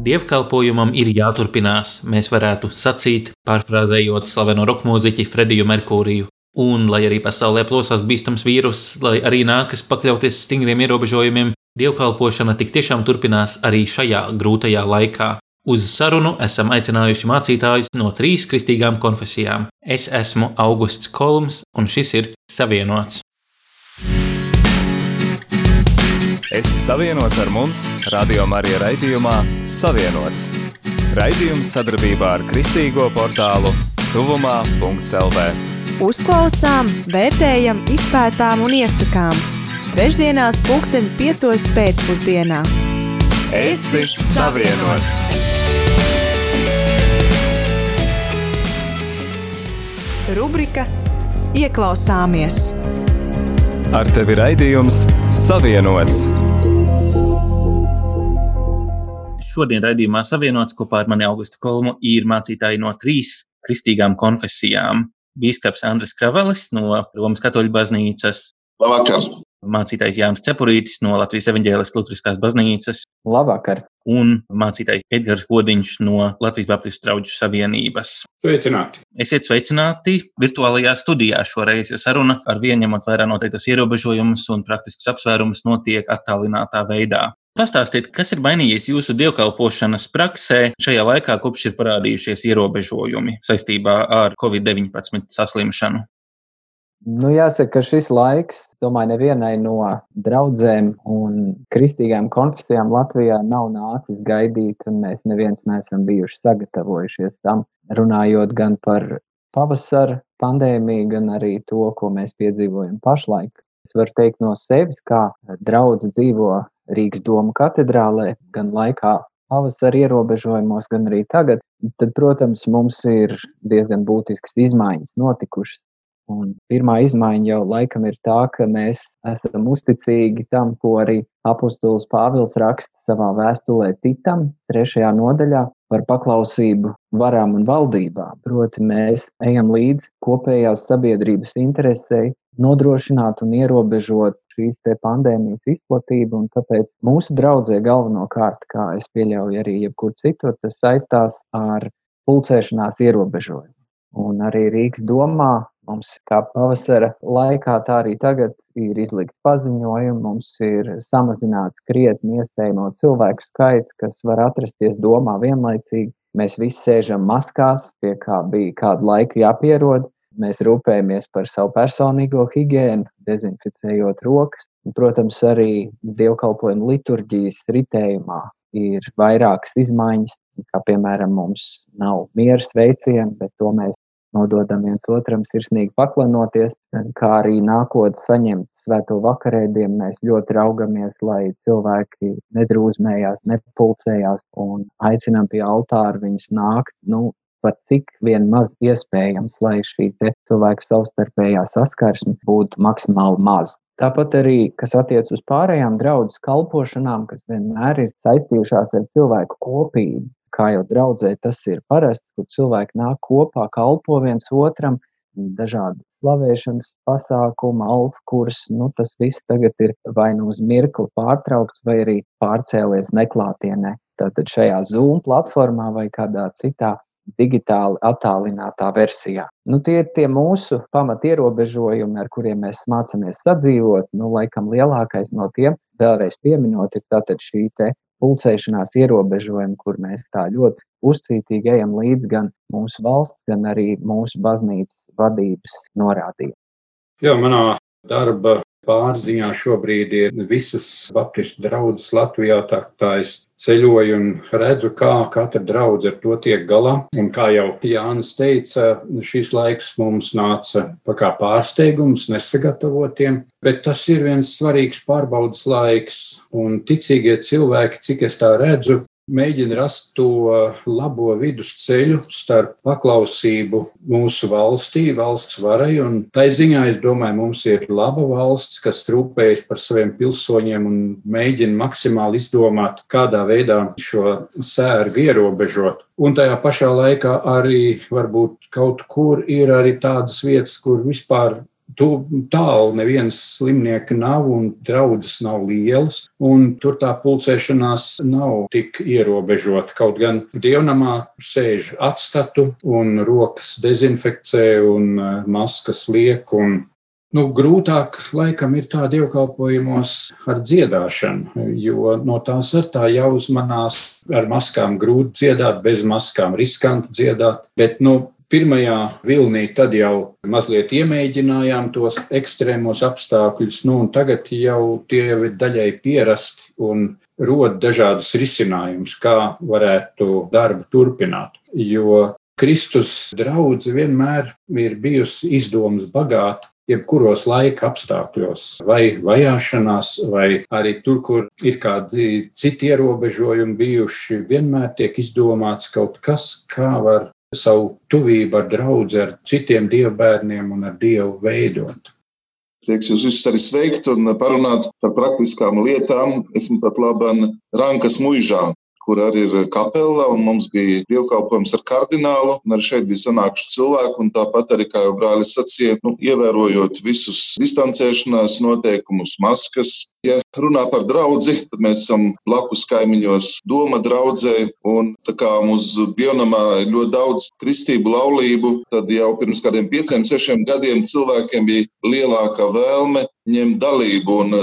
Dievkalpojumam ir jāturpinās, mēs varētu sacīt, pārfrāzējot slaveno roka mūziķi Frediju Merkūriju. Un, lai arī pasaulē plosās bīstams vīrus, lai arī nākas pakļauties stingriem ierobežojumiem, dievkalpošana tik tiešām turpinās arī šajā grūtajā laikā. Uz sarunu esam aicinājuši mācītājus no trīs kristīgām konfesijām. Es esmu Augusts Kolms, un šis ir Savienots. Esi savienots ar mums, Radio Marija raidījumā Savienots. Raidījums sadarbībā ar Kristīgo portālu Tuvumā.CLV. Uzklausām, vērtējam, izpētām un iesakām. Trešdienās, pulksten piecos pēcpusdienā. Esi savienots! Rubrika Ieklausāmies! Ar tevi raidījums Savienots! Šodien raidījumā savienots kopā ar mani Augustu Kolmu ir mācītāji no trīs kristīgām konfesijām. Bīskaps Andris Kravelis no Romas katoļu baznīcas. Labvakar! Mācītājs Jānis Cepurītis no Latvijas evaņģēliskās Lutriskās baznīcas. Labvakar! Un mācītājs Edgars Godiņš no Latvijas Baptistu draugu savienības. Sveicināti! Esiet sveicināti virtuālajā studijā šoreiz, jo saruna ar vienu ņemot vērā noteiktos ierobežojumus un praktiskus apsvērumus notiek attālinātā veidā. Pastāstiet, kas ir mainījies jūsu dievkalpošanas praksē šajā laikā, kopš ir parādījušies ierobežojumi saistībā ar Covid-19 saslimšanu? Nu, jāsaka, ka šis laiks, domāju, nevienai no draudzēm un kristīgām konfesijām Latvijā nav nācis gaidīt, un mēs neviens neesam bijuši sagatavojušies tam, runājot gan par pavasara pandēmiju, gan arī to, ko mēs piedzīvojam pašlaik. Es varu teikt no sevis, kā draudze dzīvo Rīgas domu katedrālē, gan laikā pavasara ierobežojumos, gan arī tagad, tad, protams, mums ir diezgan būtiskas izmaiņas notikušas. Un pirmā izmaiņa jau laikam ir tā, ka mēs esam uzticīgi tam, ko arī apustulis Pāvils raksta savā vēstulē Titam, trešajā nodaļā par paklausību varām un valdībām. Proti, mēs ejam līdz kopējās sabiedrības interesei, nodrošināt un ierobežot šīs pandēmijas izplatību. Tāpēc mūsu draudzē galvenokārt, kā es pieļauju arī jebkur citur, tas saistās ar pulcēšanās ierobežojumu. Un arī Rīgas domā Mums kā pavasara laikā, tā arī tagad ir izlikti paziņojumi. Mums ir samazināts krietni iespējamo cilvēku skaits, kas var atrasties domā vienlaicīgi. Mēs visi sēžam maskās, pie kā bija kādu laiku jāpierod. Mēs rūpējamies par savu personīgo higiēnu, dezinficējot rokas. Un, protams, arī dievkalpojumu liturģijas ritējumā ir vairākas izmaiņas, kā piemēram mums nav miera sveicieni, bet to mēs nododam viens otram sirsnīgi paklanoties, kā arī nākotnē saņemt svēto vakarēdienu. Mēs ļoti raugamies, lai cilvēki nedrūzmējās, nepulcējās un aicinām pie altāra viņus nākt. Nu, Pat cik vien maz iespējams, lai šī cilvēku savstarpējā saskarsme būtu maksimāli maza. Tāpat arī, kas attiecas uz pārējām draudzes kalpošanām, kas vienmēr ir saistījušās ar cilvēku kopību, kā jau draudzē tas ir parasts, kur cilvēki nāk kopā, kalpo viens otram, dažādi slavēšanas pasākumi, alfa kurs, nu tas viss tagad ir vai nu uz mirkli pārtraukts, vai arī pārcēlies neklātienē. Tātad šajā Zoom platformā vai kādā citā digitāli attālinātā versijā. Nu, tie ir tie mūsu pamat ierobežojumi, ar kuriem mēs mācāmies sadzīvot. Nu, laikam lielākais no tiem, vēlreiz pieminot, ir šī pulcēšanās ierobežojumi, kur mēs tā ļoti uzcītīgi ejam līdzi gan mūsu valsts, gan arī mūsu baznīcas vadības norādījumiem. Jā, manā darba pārziņā šobrīd ir visas Baptistu draugas Latvijā. Tā, tā es ceļoju un redzu, kā katra draudzene ar to tiek galā. Un kā jau Jānis teica, šis laiks mums nāca kā pārsteigums, nesagatavotiem. Bet tas ir viens svarīgs pārbaudas laiks, un ticīgie cilvēki, cik es tā redzu, mēģina rast to labo vidusceļu starp paklausību mūsu valstī, valsts varai. Un tā ziņā, es domāju, mums ir laba valsts, kas rūpējas par saviem pilsoņiem un mēģina maksimāli izdomāt, kādā veidā šo sērgu ierobežot. Un tajā pašā laikā arī varbūt kaut kur ir arī tādas vietas, kur vispār tu tālu neviens slimnieks nav un draudzes nav lielas, un tur tā pulcēšanās nav tik ierobežota. Kaut gan dievnamā sēž atstatu un rokas dezinfekcē un eh, maskas liek un Nu, grūtāk laikam ir tā dievkalpojumos ar dziedāšanu, jo no tās ar tā jāuzmanās. Ar maskām grūti dziedāt, bez maskām riskanti dziedāt. Bet nu, pirmajā vilnī tad jau mazliet iemēģinājām tos ekstrēmos apstākļus, nu, un tagad jau tie jau ir daļai pierasti un rod dažādus risinājumus, kā varētu darbu turpināt. Jo Kristus draudzene vienmēr ir bijusi izdomas bagāta, jebkuros laika apstākļos, vai vajāšanās, vai arī tur, kur ir kādi citi ierobežojumi bijuši, vienmēr tiek izdomāts kaut kas, kā var savu tuvību ar draugu, ar citiem dievbijiem un ar dievu veidot. Prieks jūs visus arī sveikt un parunāt par praktiskām lietām. Esmu pat labi Rankas muižā, kur arī ir kapela, un mums bija dievkalpojums ar kardinālu, arī šeit bija sanākuši cilvēki, un tāpat arī, kā jau brālis sacīja, nu, ievērojot visus distancēšanās noteikumus, maskas, Ja runā par draugu, tad mēs esam blakus kaimiņos, Doma draugai. Tā kā mūsu dievnamā ir ļoti daudz kristību, laulību, tad jau pirms kādiem pieciem, sešiem gadiem cilvēkiem bija lielāka vēlme ņemt dalību. Un,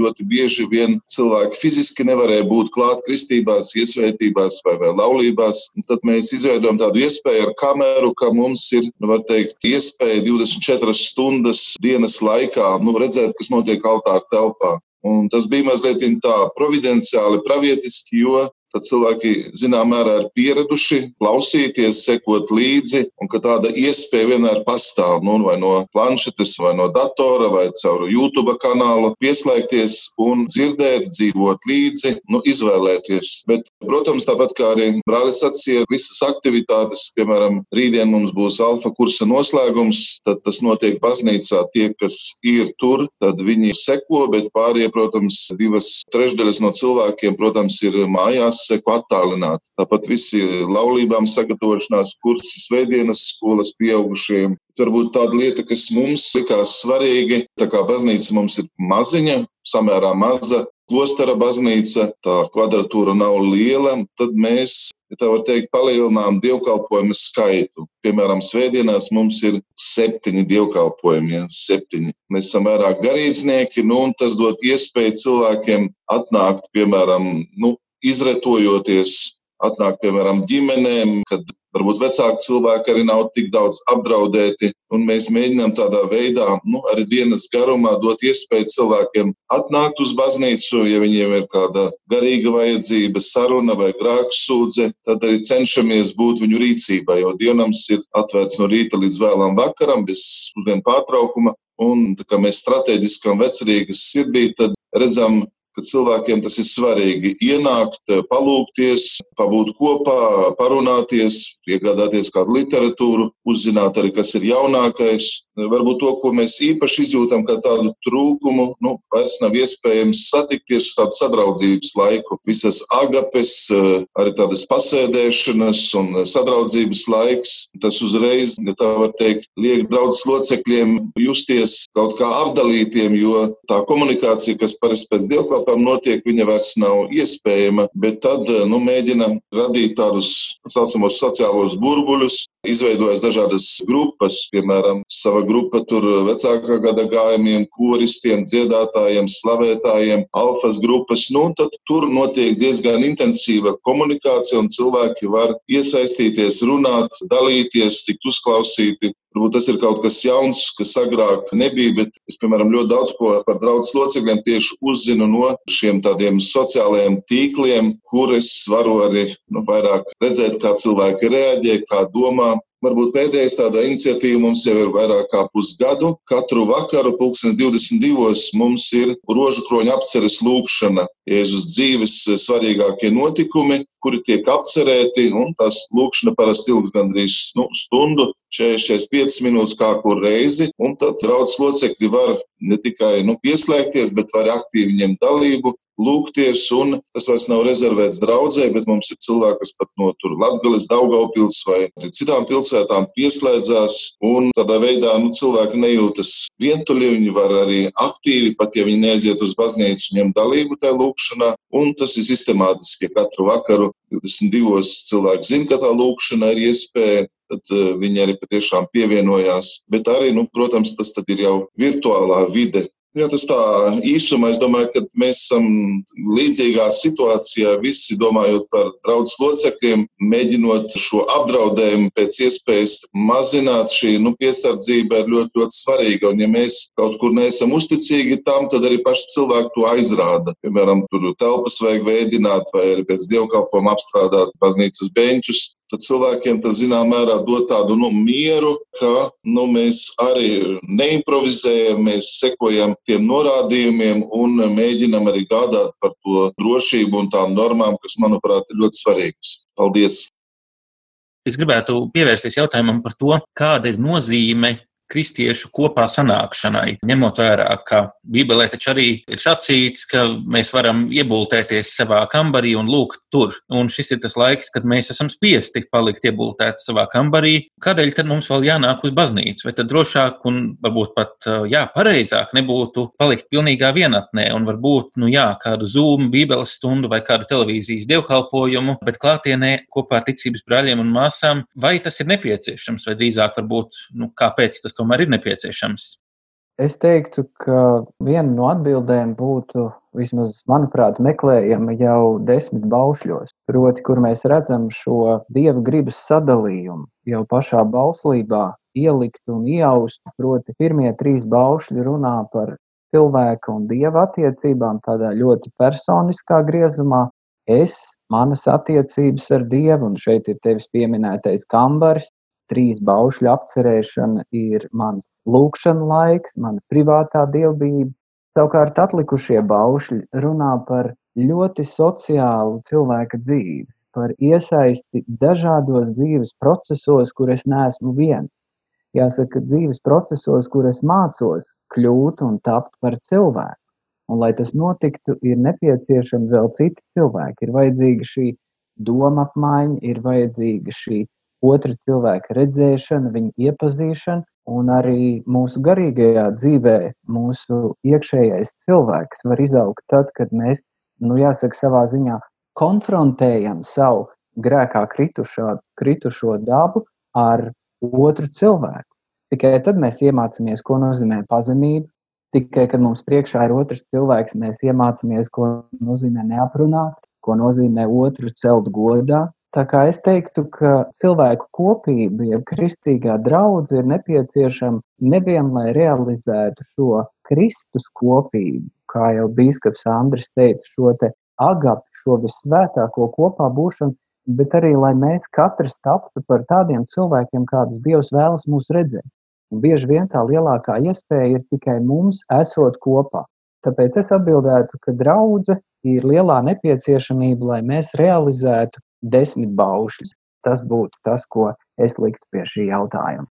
ļoti bieži vien cilvēki fiziski nevarēja būt klāt kristībās, iesvētībās vai, vai laulībās. Un tad mēs izveidojam tādu iespēju ar kameru, ka mums ir, nu, teikt, iespēja 24 stundas dienas laikā nu, redzēt, kas notiek altāra telpā. Un tas bija mazliet tā providenciāli, pravietiski, jo tad cilvēki zināmā mērā ir pieraduši klausīties, sekot līdzi, un ka tāda iespēja vienmēr pastāv. Nu, vai no planšetes, vai no datora, vai caur YouTube kanālu pieslēgties un dzirdēt, dzīvot līdzi, nu, izvēlēties. Bet, protams, tāpat kā arī brālis sacīja, visas aktivitātes, piemēram, rītdien mums būs alfa kursa noslēgums, tad tas notiek baznīcā. Tie, kas ir tur, tad viņi seko, bet pārējie, protams, divas trešdaļas no cilvēkiem, protams, ir mājās jāseko attālināti. Tāpat visi laulībām sagatavošanās kursi, svētdienas skolas pieaugušiem. Varbūt tāda lieta, kas mums likās svarīga, tā kā baznīca mums ir maziņa, samērā maza, klostera baznīca, tā kvadratūra nav liela, tad mēs ja tā var teikt, palielinām dievkalpojumu skaitu. Piemēram, svētdienās mums ir septiņi dievkalpojumi, ja, septiņi. Mēs esam vairāk garīdznieki, nu, un tas dod iespēju cilvēkiem atnākt, piemēram, nu, izretojoties, atnāk piemēram ģimenēm, kad varbūt vecāki cilvēki arī nav tik daudz apdraudēti. Mēs mēģinām tādā veidā, nu, arī dienas garumā dot iespēju cilvēkiem atnākt uz baznīcu, ja viņiem ir kāda garīga vajadzība, saruna vai grāmatsūdze, tad arī cenšamies būt viņu rīcībā, jo dienams ir atvērts no rīta līdz vēlam vakaram, bez pusdienu pārtraukuma. Un tā kā mēs strateģiski un vecerīgi sirdī, redzam ka cilvēkiem tas ir svarīgi ienākt, palūkties, pabūt kopā, parunāties, iegādāties kādu literatūru, uzzināt arī, kas ir jaunākais. Varbūt to, ko mēs īpaši izjūtam, kā tādu trūkumu, nu, vairs nav iespējams satikties uz tādu sadraudzības laiku. Visas agapes, arī tādas pasēdēšanas un sadraudzības laiks, tas uzreiz, ja tā var teikt, liek draudzes locekļiem justies kaut kā apdalītiem, jo tā komunikācija, kas parasti pēc dievkalpojuma Eiropām notiek, viņa vairs nav iespējama, bet tad nu, mēģina radīt tādus tā saucamos sociālos burbuļus, izveidojas dažādas grupas, piemēram, sava grupa tur vecākā gada gājumiem, koristiem, dziedātājiem, slavētājiem, alfas grupas. Nu, tad tur notiek diezgan intensīva komunikācija un cilvēki var iesaistīties, runāt, dalīties, tikt uzklausīti. Varbūt tas ir kaut kas jauns, kas agrāk nebija, bet es, piemēram, ļoti daudz ko par draugu locekļiem tieši uzzinu no šiem tādiem sociālajiem tīkliem, kur es varu arī nu, vairāk redzēt, kā cilvēki reaģē, kā domā. Varbūt pēdējais tāda iniciatīva mums jau ir vairāk kā pusgadu. Katru vakaru, 2022. mums ir rožu kroņa apceres lūkšana. Jēzus dzīves svarīgākie notikumi, kuri tiek apcerēti, un tās lūkšana parasti ilgs gandrīz nu, stundu, 45 minūtes kā kur reizi, un tad draudzes locekļi var ne tikai nu, pieslēgties, bet var aktīvi ņemt dalību lūgties, un tas vairs nav rezervēts draudzē, bet mums ir cilvēki, kas pat no tur Latgales, Daugavpils vai citām pilsētām pieslēdzās, un tādā veidā nu, cilvēki nejūtas vientuļi, viņi var arī aktīvi, pat ja viņi neaiziet uz baznīcu, ņemt dalību tajā lūkšanā, un tas ir sistemātiski, ja katru vakaru 22 cilvēki zina, ka tā lūkšana ir iespēja, tad uh, viņi arī patiešām pievienojās. Bet arī, nu, protams, tas ir jau virtuālā vide, Jā, tas tā īsumā. Es domāju, ka mēs esam līdzīgā situācijā, visi domājot par draugu locekļiem, mēģinot šo apdraudējumu pēc iespējas mazināt. Šī nu, piesardzība ir ļoti, ļoti svarīga. Un, ja mēs kaut kur neesam uzticīgi tam, tad arī paši cilvēki to aizrāda. Piemēram, tur telpas vajag veidināt vai arī pēc dievkalpojuma apstrādāt baznīcas beņķus tad cilvēkiem tas zināmā mērā dod tādu nu, mieru, ka nu, mēs arī neimprovizējam, mēs sekojam tiem norādījumiem un mēģinam arī gādāt par to drošību un tām normām, kas, manuprāt, ir ļoti svarīgas. Paldies! Es gribētu pievērsties jautājumam par to, kāda ir nozīme kristiešu kopā sanākšanai, ņemot vērā, ka Bībelē taču arī ir sacīts, ka mēs varam iebultēties savā kambarī un lūgt tur. Un šis ir tas laiks, kad mēs esam spiesti palikt iebultēti savā kambarī. Kādēļ tad mums vēl jānāk uz baznīcu? Vai tad drošāk un varbūt pat jā, pareizāk nebūtu palikt pilnīgā vienatnē un varbūt, nu jā, kādu Zoom, Bībeles stundu vai kādu televīzijas dievkalpojumu, bet klātienē kopā ar ticības brāļiem un māsām, vai tas ir nepieciešams, vai drīzāk varbūt, nu, kāpēc tas tomēr ir nepieciešams? Es teiktu, ka viena no atbildēm būtu, vismaz manuprāt, meklējama jau desmit baušļos. Proti, kur mēs redzam šo dieva gribas sadalījumu jau pašā bauslībā, ielikt un ieaust. Proti, pirmie trīs baušļi runā par cilvēka un dieva attiecībām tādā ļoti personiskā griezumā. Es, manas attiecības ar dievu, un šeit ir tevis pieminētais kambaris, trīs baušļu apcerēšana ir mans lūkšana laiks, mana privātā dievbijība. Savukārt atlikušie baušļi runā par ļoti sociālu cilvēka dzīvi, par iesaisti dažādos dzīves procesos, kur es neesmu viens. Jāsaka, dzīves procesos, kur es mācos kļūt un tapt par cilvēku. Un, lai tas notiktu, ir nepieciešami vēl citi cilvēki. Ir vajadzīga šī doma apmaiņa, ir vajadzīga šī otra cilvēka redzēšana, viņa iepazīšana, un arī mūsu garīgajā dzīvē, mūsu iekšējais cilvēks var izaugt tad, kad mēs, nu, jāsaka, savā ziņā konfrontējam savu grēkā kritušo, kritušo dabu ar otru cilvēku. Tikai tad mēs iemācāmies, ko nozīmē pazemība. Tikai kad mums priekšā ir otrs cilvēks, mēs iemācāmies, ko nozīmē neaprunāt, ko nozīmē otru celt godā, Tā kā es teiktu, ka cilvēku kopība, jeb kristīgā draudzība ir nepieciešama nevien, lai realizētu šo Kristus kopību, kā jau bīskaps Andris teica, šo te agapu, šo visvētāko kopā būšanu, bet arī, lai mēs katrs taptu par tādiem cilvēkiem, kādus Dievs vēlas mūs redzēt. Un bieži vien tā lielākā iespēja ir tikai mums esot kopā. Tāpēc es atbildētu, ka draudzene ir lielā nepieciešamība, lai mēs realizētu desmit baušļus. Tas būtu tas, ko es liktu pie šī jautājuma.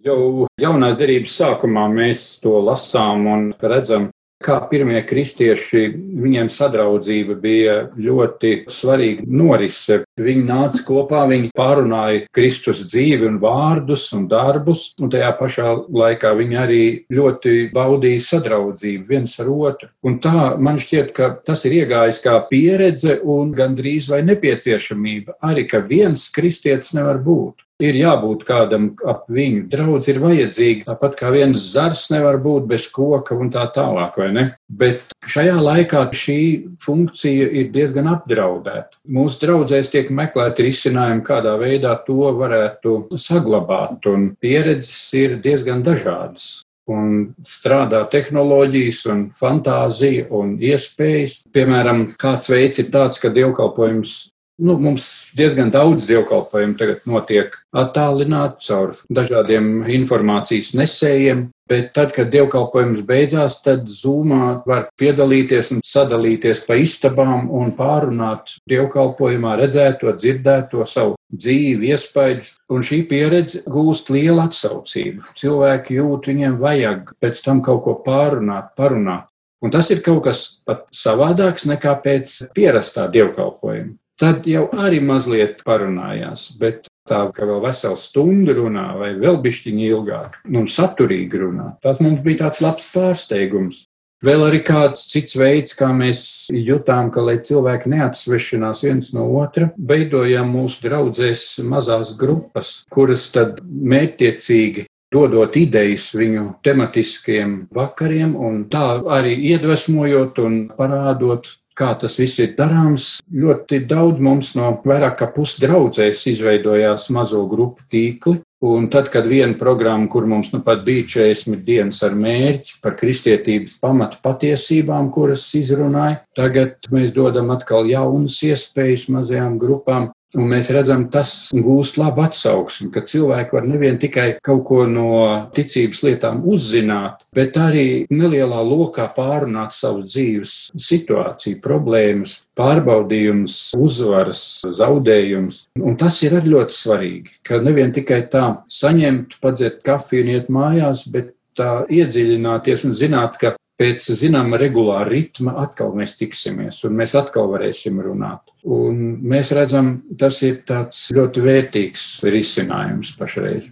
Jau jaunās derības sākumā mēs to lasām un redzam, kā pirmie kristieši, viņiem sadraudzība bija ļoti svarīga norise. Viņi nāca kopā, viņi pārunāja Kristus dzīvi un vārdus un darbus, un tajā pašā laikā viņi arī ļoti baudīja sadraudzību viens ar otru. Un tā man šķiet, ka tas ir iegājis kā pieredze un gandrīz vai nepieciešamība arī, ka viens kristietis nevar būt ir jābūt kādam ap viņu. Draudz ir vajadzīga, tāpat kā viens zars nevar būt bez koka un tā tālāk, vai ne? Bet šajā laikā šī funkcija ir diezgan apdraudēta. Mūsu draudzēs tiek meklēti risinājumi, kādā veidā to varētu saglabāt, un pieredzes ir diezgan dažādas un strādā tehnoloģijas, un fantāzija un iespējas. Piemēram, kāds veids ir tāds, ka dievkalpojums Nu, mums diezgan daudz dievkalpojumu tagad notiek attālināti caur dažādiem informācijas nesējiem, bet tad, kad dievkalpojums beidzās, tad Zoomā var piedalīties un sadalīties pa istabām un pārunāt dievkalpojumā redzēto, dzirdēto savu dzīvi, iespaidus, un šī pieredze gūst lielu atsaucību. Cilvēki jūt, viņiem vajag pēc tam kaut ko pārunāt, parunāt. Un tas ir kaut kas pat savādāks nekā pēc pierastā dievkalpojuma. Tad jau arī mazliet parunājās, bet tā kā vēl veselu stundu runā, vai vēl bišķiņi ilgāk, un saturīgi runā. Tas mums bija tāds labs pārsteigums. Vēl arī kāds cits veids, kā mēs jutām, ka, lai cilvēki neatsvešinās viens no otra, veidojām mūsu draudzēs mazās grupas, kuras tad mērķtiecīgi dodot idejas viņu tematiskiem vakariem, un tā arī iedvesmojot un parādot, kā tas viss ir darāms. Ļoti daudz mums no vairāk kā pusdraudzēs izveidojās mazo grupu tīkli. Un tad, kad viena programma, kur mums nu pat bija 40 dienas ar mērķi par kristietības pamatu patiesībām, kuras izrunāja, tagad mēs dodam atkal jaunas iespējas mazajām grupām Un mēs redzam, tas gūst labu atsauksmi, ka cilvēki var nevien tikai kaut ko no ticības lietām uzzināt, bet arī nelielā lokā pārunāt savus dzīves situāciju, problēmas, pārbaudījumus, uzvaras, zaudējumus. Un tas ir arī ļoti svarīgi, ka nevien tikai tā saņemt, padzert kafiju un iet mājās, bet tā iedziļināties un zināt, ka pēc zināma regulāra ritma atkal mēs tiksimies un mēs atkal varēsim runāt. Un mēs redzam, tas ir tāds ļoti vērtīgs risinājums pašreiz.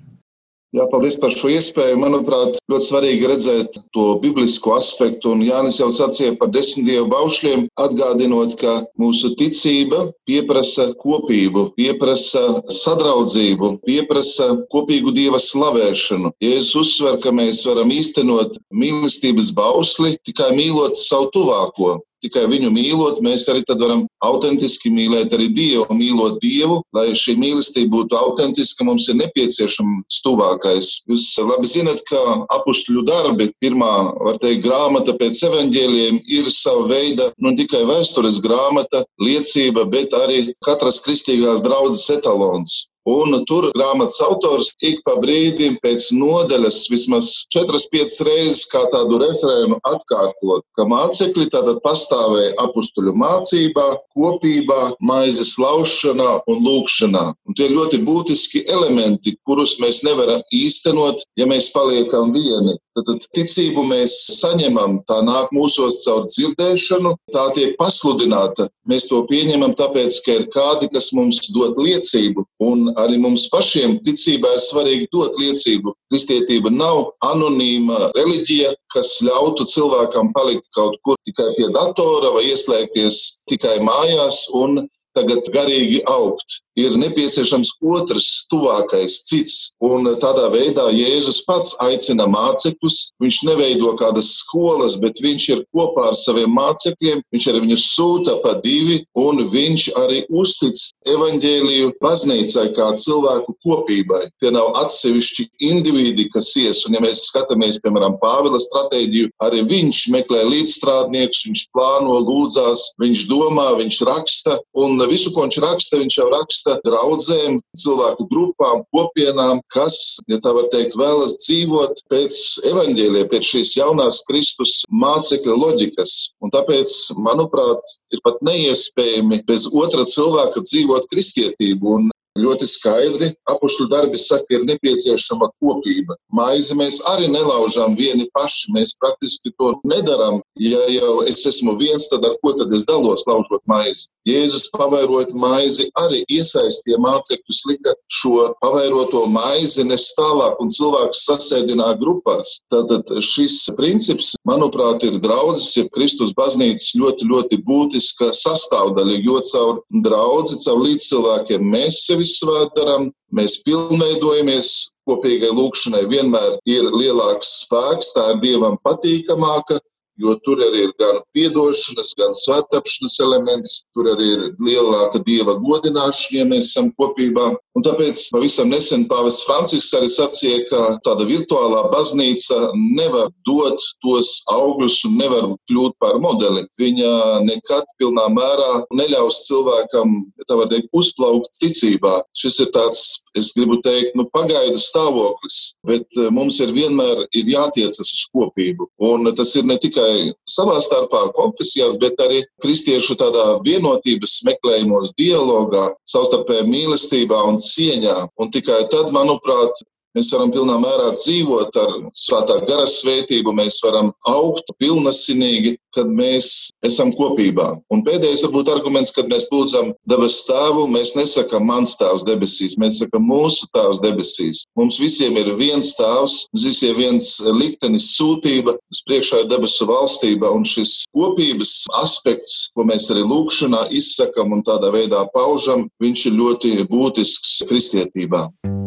Jā, paldies par šo iespēju. Manuprāt, ļoti svarīgi redzēt to biblisko aspektu. Un Jānis jau sacīja par desmit dievu baušļiem, atgādinot, ka mūsu ticība pieprasa kopību, pieprasa sadraudzību, pieprasa kopīgu dieva slavēšanu. Jēzus uzsver, ka mēs varam īstenot mīlestības bausli tikai mīlot savu tuvāko. Tikai viņu mīlot, mēs arī varam autentiski mīlēt arī Dievu, mīlot Dievu. Lai šī mīlestība būtu autentiska, mums ir nepieciešams tuvākais. Jūs labi zinat, ka apakšļu darbi, pirmā, var teikt, grāmata pēc evaņģēliem, ir sava veida nu, ne tikai vēstures grāmata, liecība, bet arī katras kristīgās draudzes etalons. Un tur grāmatas autors ik pa brīdim pēc nodaļas vismaz 4-5 reizes kā tādu referēnu atkārtot, ka mācekļi tātad pastāvēja apustuļu mācībā, kopībā, maizes laušanā un lūkšanā. Un tie ļoti būtiski elementi, kurus mēs nevaram īstenot, ja mēs paliekam vieni. Tad ticību mēs saņemam, tā nāk mūsos caur dzirdēšanu, tā tiek pasludināta. Mēs to pieņemam tāpēc, ka ir kādi, kas mums dod liecību, un arī mums pašiem ticībā ir svarīgi dot liecību. Kristietība nav anonīma reliģija, kas ļautu cilvēkam palikt kaut kur tikai pie datora vai ieslēgties tikai mājās un tagad garīgi augt ir nepieciešams otrs, tuvākais, cits. Un tādā veidā Jēzus pats aicina mācekļus. Viņš neveido kādas skolas, bet viņš ir kopā ar saviem mācekļiem. Viņš arī viņus sūta pa divi, un viņš arī uztic evaņģēliju baznīcai kā cilvēku kopībai. Tie nav atsevišķi individi, kas ies. Un, ja mēs skatāmies, piemēram, Pāvila stratēģiju, arī viņš meklē līdzstrādniekus, viņš plāno, lūdzās, viņš domā, viņš raksta, un visu, ko viņš raksta, viņš jau raksta raksta draudzēm, cilvēku grupām, kopienām, kas, ja tā var teikt, vēlas dzīvot pēc evaņģēliem, pēc šīs jaunās Kristus mācekļa loģikas. Un tāpēc, manuprāt, ir pat neiespējami bez otra cilvēka dzīvot kristietību. Un ļoti skaidri apakšu darbi saka, ir nepieciešama kopība. Maizi mēs arī nelaužām vieni paši. Mēs praktiski to nedarām. Ja jau es esmu viens, tad ar ko tad es dalos laužot maizi? Jēzus pavairot maizi arī iesaistīja mācekļus, lika šo pavairoto maizi nes tālāk un cilvēkus sasēdināja grupās. Tātad šis princips, manuprāt, ir draudzes, ja Kristus baznīcas ļoti, ļoti būtiska sastāvdaļa, jo caur draudzi, caur līdzcilvēkiem mēs sevi svētdaram, mēs pilnveidojamies, kopīgai lūkšanai vienmēr ir lielāks spēks, tā ir Dievam patīkamāka, jo tur arī ir gan atdošanas, gan svētāpšanas elements, tur arī ir lielāka dieva godināšana, ja mēs esam kopībā. Un tāpēc pavisam nesen Pāvests Francisks arī sacīja, ka tāda virtuālā baznīca nevar dot tos augļus un nevar kļūt par modeli. Viņa nekad pilnā mērā neļaus cilvēkam, tā var teikt, uzplaukt ticībā. Šis ir tāds, es gribu teikt, nu, pagaidu stāvoklis, bet eh, mums ir vienmēr ir jātiecas uz kopību. Un tas ir ne tikai savā starpā, konfesijās, bet arī kristiešu tādā vienotības meklējumos, dialogā, savstarpējā mīlestībā un cieņā. Un tikai tad, manuprāt, mēs varam pilnā mērā dzīvot ar svētā gara svētību, mēs varam augt pilnasinīgi, kad mēs esam kopībā. Un pēdējais varbūt arguments, kad mēs lūdzam debes tēvu, mēs nesakam mans tēvs debesīs, mēs sakam mūsu tēvs debesīs. Mums visiem ir viens tēvs, mums visiem ir viens liktenis sūtība, uz priekšā ir debesu valstība, un šis kopības aspekts, ko mēs arī lūkšanā izsakam un tādā veidā paužam, viņš ir ļoti būtisks kristietībā. Vislielākajā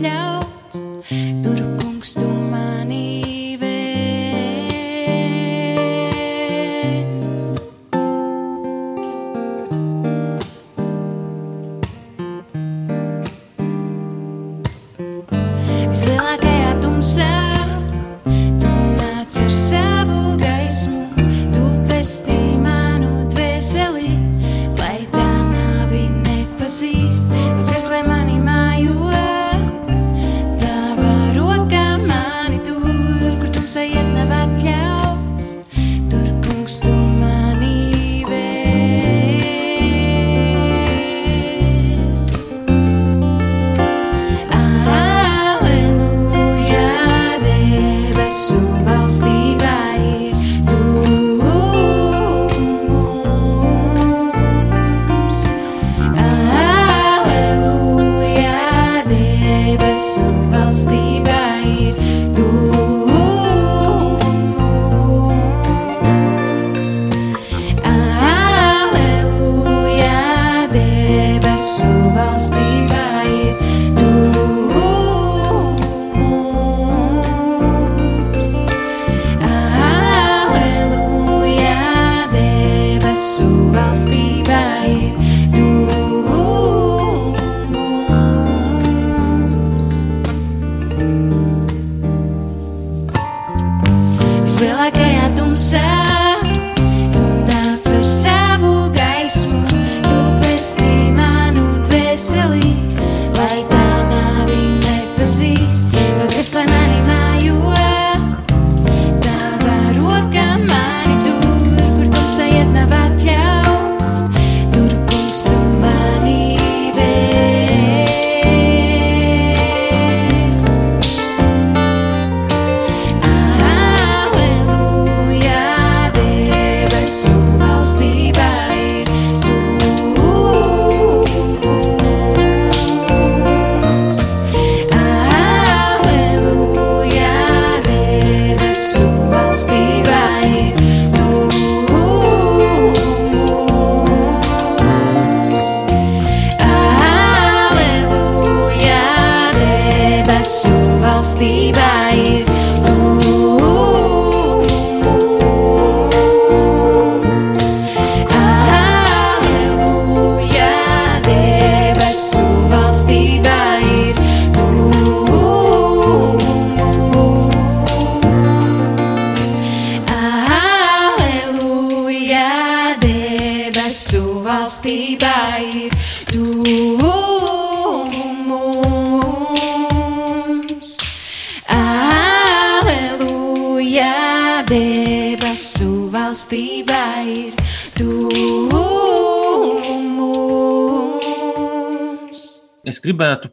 iet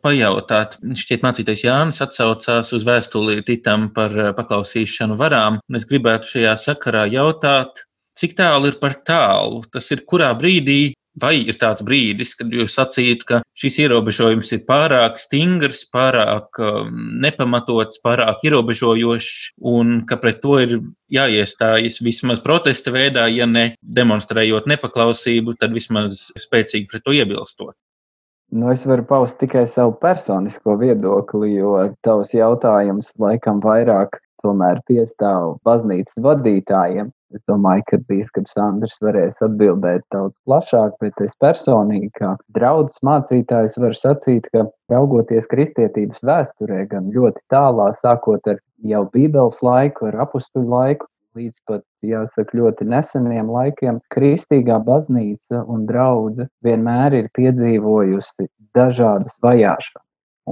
pajautāt, šķiet, mācītais Jānis atsaucās uz vēstuli Titam par eh, paklausīšanu varām. Es gribētu šajā sakarā jautāt, cik tālu ir par tālu? Tas ir kurā brīdī, vai ir tāds brīdis, kad jūs sacītu, ka šis ierobežojums ir pārāk stingrs, pārāk um, nepamatots, pārāk ierobežojošs, un ka pret to ir jāiestājas vismaz protesta veidā, ja ne demonstrējot nepaklausību, tad vismaz spēcīgi pret to iebilstot. Nu, es varu paust tikai savu personisko viedokli, jo tavs jautājums laikam vairāk tomēr piestāv baznīcas vadītājiem. Es domāju, ka Bīskaps Andris varēs atbildēt daudz plašāk, bet es personīgi, kā draugs mācītājs, varu sacīt, ka raugoties kristietības vēsturē, gan ļoti tālā, sākot ar jau Bībeles laiku, ar apakstuļu laiku, līdz pat, jāsaka, ļoti neseniem laikiem, kristīgā baznīca un draudzene vienmēr ir piedzīvojusi dažādas vajāšanas.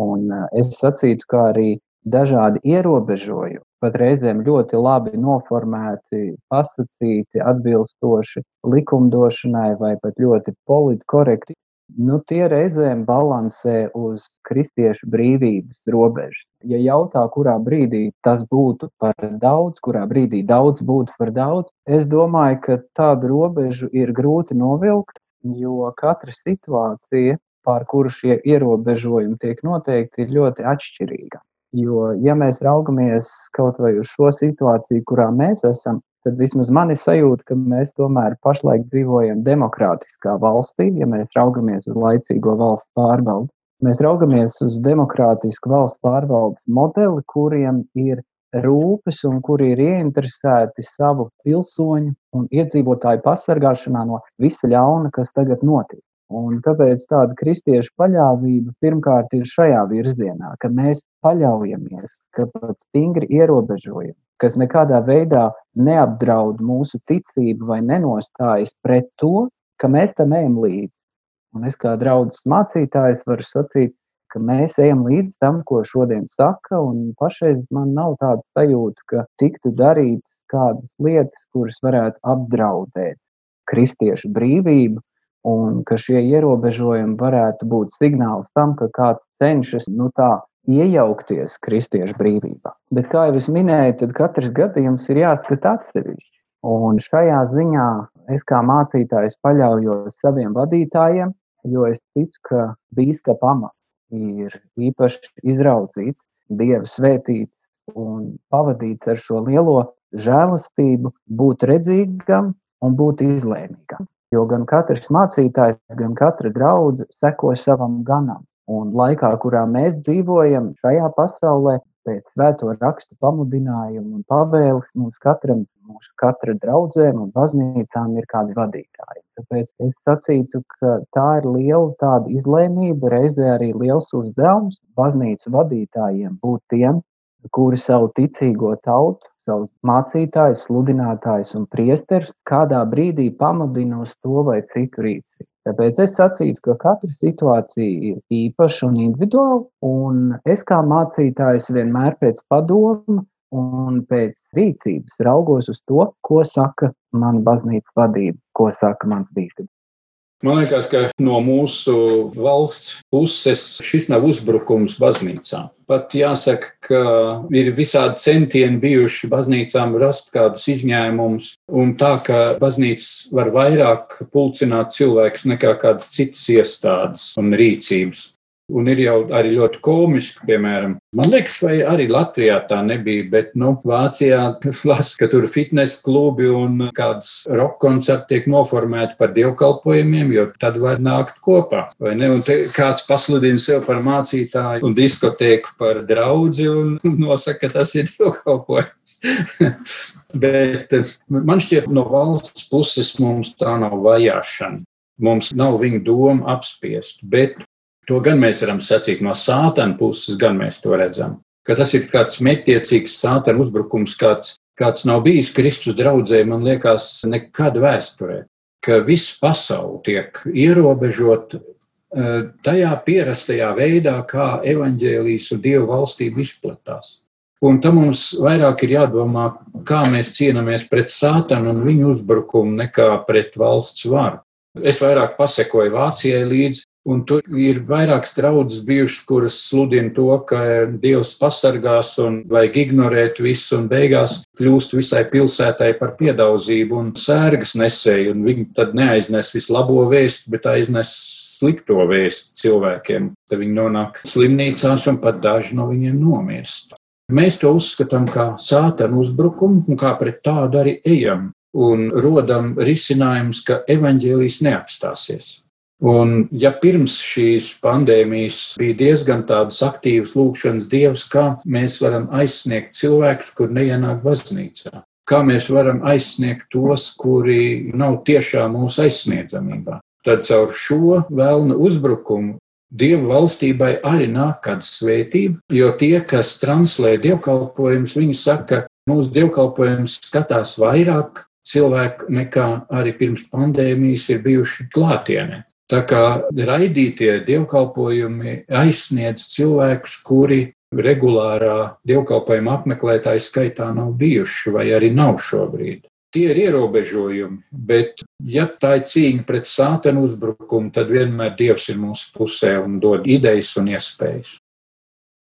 Un eh, es sacītu, ka arī dažādi ierobežojumi, pat reizēm ļoti labi noformēti, pasakīti, atbilstoši likumdošanai vai pat ļoti politkorekti. Nu, tie reizēm balansē uz kristiešu brīvības robežas. Ja jautā, kurā brīdī tas būtu par daudz, kurā brīdī daudz būtu par daudz, es domāju, ka tādu robežu ir grūti novilkt, jo katra situācija, pār kuru šie ierobežojumi tiek noteikti, ir ļoti atšķirīga. Jo, ja mēs raugamies kaut vai uz šo situāciju, kurā mēs esam, tad vismaz man ir sajūta, ka mēs tomēr pašlaik dzīvojam demokrātiskā valstī, ja mēs raugamies uz laicīgo valsts pārvaldi. Mēs raugamies uz demokrātisku valsts pārvaldes modeli, kuriem ir rūpes un kuri ir ieinteresēti savu pilsoņu un iedzīvotāju pasargāšanā no visa ļauna, kas tagad notiek. Un tāpēc tāda kristiešu paļāvība pirmkārt ir šajā virzienā, ka mēs paļaujamies, ka pat stingri ierobežojumi, kas nekādā veidā neapdraud mūsu ticību vai nenostājas pret to, ka mēs tam ejam līdzi. Un es kā draugs mācītājs varu sacīt, ka mēs ejam līdz tam, ko šodien saka, un pašreiz man nav tāda sajūta, ka tiktu darītas kādas lietas, kuras varētu apdraudēt kristiešu brīvību un ka šie ierobežojumi varētu būt signāls tam, ka kāds cenšas nu, tā, iejaukties kristiešu brīvībā. Bet, kā jau es minēju, tad katrs gadījums ir jāskata atsevišķi. Un šajā ziņā es kā mācītājs paļaujos saviem vadītājiem, jo es ticu, ka biskupa amats ir īpaši izraudzīts, dieva svētīts un pavadīts ar šo lielo žēlastību, būt redzīgam un būt izlēmīgam. Jo gan katrs mācītājs, gan katra draudzene seko savam ganam. Un laikā, kurā mēs dzīvojam, šajā pasaulē, pēc svēto rakstu pamudinājumu un pavēles, mums katram, mūsu katra draudzēm un baznīcām ir kādi vadītāji. Tāpēc es sacītu, ka tā ir liela tāda izlēmība, reizē arī liels uzdevums baznīcu vadītājiem būt tiem, kuri savu ticīgo tautu savus mācītājus, sludinātājus un priesterus kādā brīdī pamudina uz to vai citu rīcību. Tāpēc es sacītu, ka katra situācija ir īpaša un individuāla, un es kā mācītājs vienmēr pēc padoma un pēc rīcības raugos uz to, ko saka mana baznīcas vadība, ko saka mans bīstams. Man liekas, ka no mūsu valsts puses šis nav uzbrukums baznīcām. Pat jāsaka, ka ir visādi centieni bijuši baznīcām rast kādus izņēmumus, un tā, ka baznīcas var vairāk pulcināt cilvēkus nekā kādas citas iestādes un rīcības. Un ir jau arī ļoti komiski, piemēram, man liekas, vai arī Latvijā tā nebija, bet, nu, Vācijā lasu, ka tur fitness klubi un kādas roka koncerti tiek noformēti par dievkalpojumiem, jo tad var nākt kopā, vai ne? Un te kāds pasludina sev par mācītāju un diskotēku par draudzi un nosaka, ka tas ir dievkalpojums. bet man šķiet, no valsts puses mums tā nav vajāšana. Mums nav viņa doma apspiest, bet To gan mēs varam sacīt no sātana puses, gan mēs to redzam. Ka tas ir kāds metiecīgs sātana uzbrukums, kāds, kāds nav bijis Kristus draudzē, man liekas, nekad vēsturē. Ka viss pasauli tiek ierobežot eh, tajā pierastajā veidā, kā evaņģēlijas un dievu valstība izplatās. Un tam mums vairāk ir jādomā, kā mēs cīnāmies pret sātanu un viņu uzbrukumu nekā pret valsts varu. Es vairāk pasekoju Vācijai līdzi, Un tur ir vairākas draudzes bijušas, kuras sludina to, ka Dievs pasargās un vajag ignorēt visu, un beigās kļūst visai pilsētai par piedauzību un sērgas nesēju, un viņi tad neaiznes visu labo vēstu, bet aiznes slikto vēstu cilvēkiem. Tad viņi nonāk slimnīcās un pat daži no viņiem nomirst. Mēs to uzskatām kā sātanu uzbrukumu un kā pret tādu arī ejam un rodam risinājumus, ka evaņģēlijas neapstāsies. Un, ja pirms šīs pandēmijas bija diezgan tādas aktīvas lūkšanas dievs, kā mēs varam aizsniegt cilvēkus, kur neienāk baznīcā, kā mēs varam aizsniegt tos, kuri nav tiešām mūsu aizsniedzamībā, tad caur šo vēlnu uzbrukumu Dievu valstībai arī nāk kāda svētība, jo tie, kas translē dievkalpojumus, viņi saka, ka mūsu dievkalpojums skatās vairāk cilvēku nekā arī pirms pandēmijas ir bijuši klātienē. Tā kā raidītie dievkalpojumi aizsniedz cilvēkus, kuri regulārā dievkalpojuma apmeklētāju skaitā nav bijuši vai arī nav šobrīd. Tie ir ierobežojumi, bet, ja tā ir cīņa pret sātenu uzbrukumu, tad vienmēr Dievs ir mūsu pusē un dod idejas un iespējas.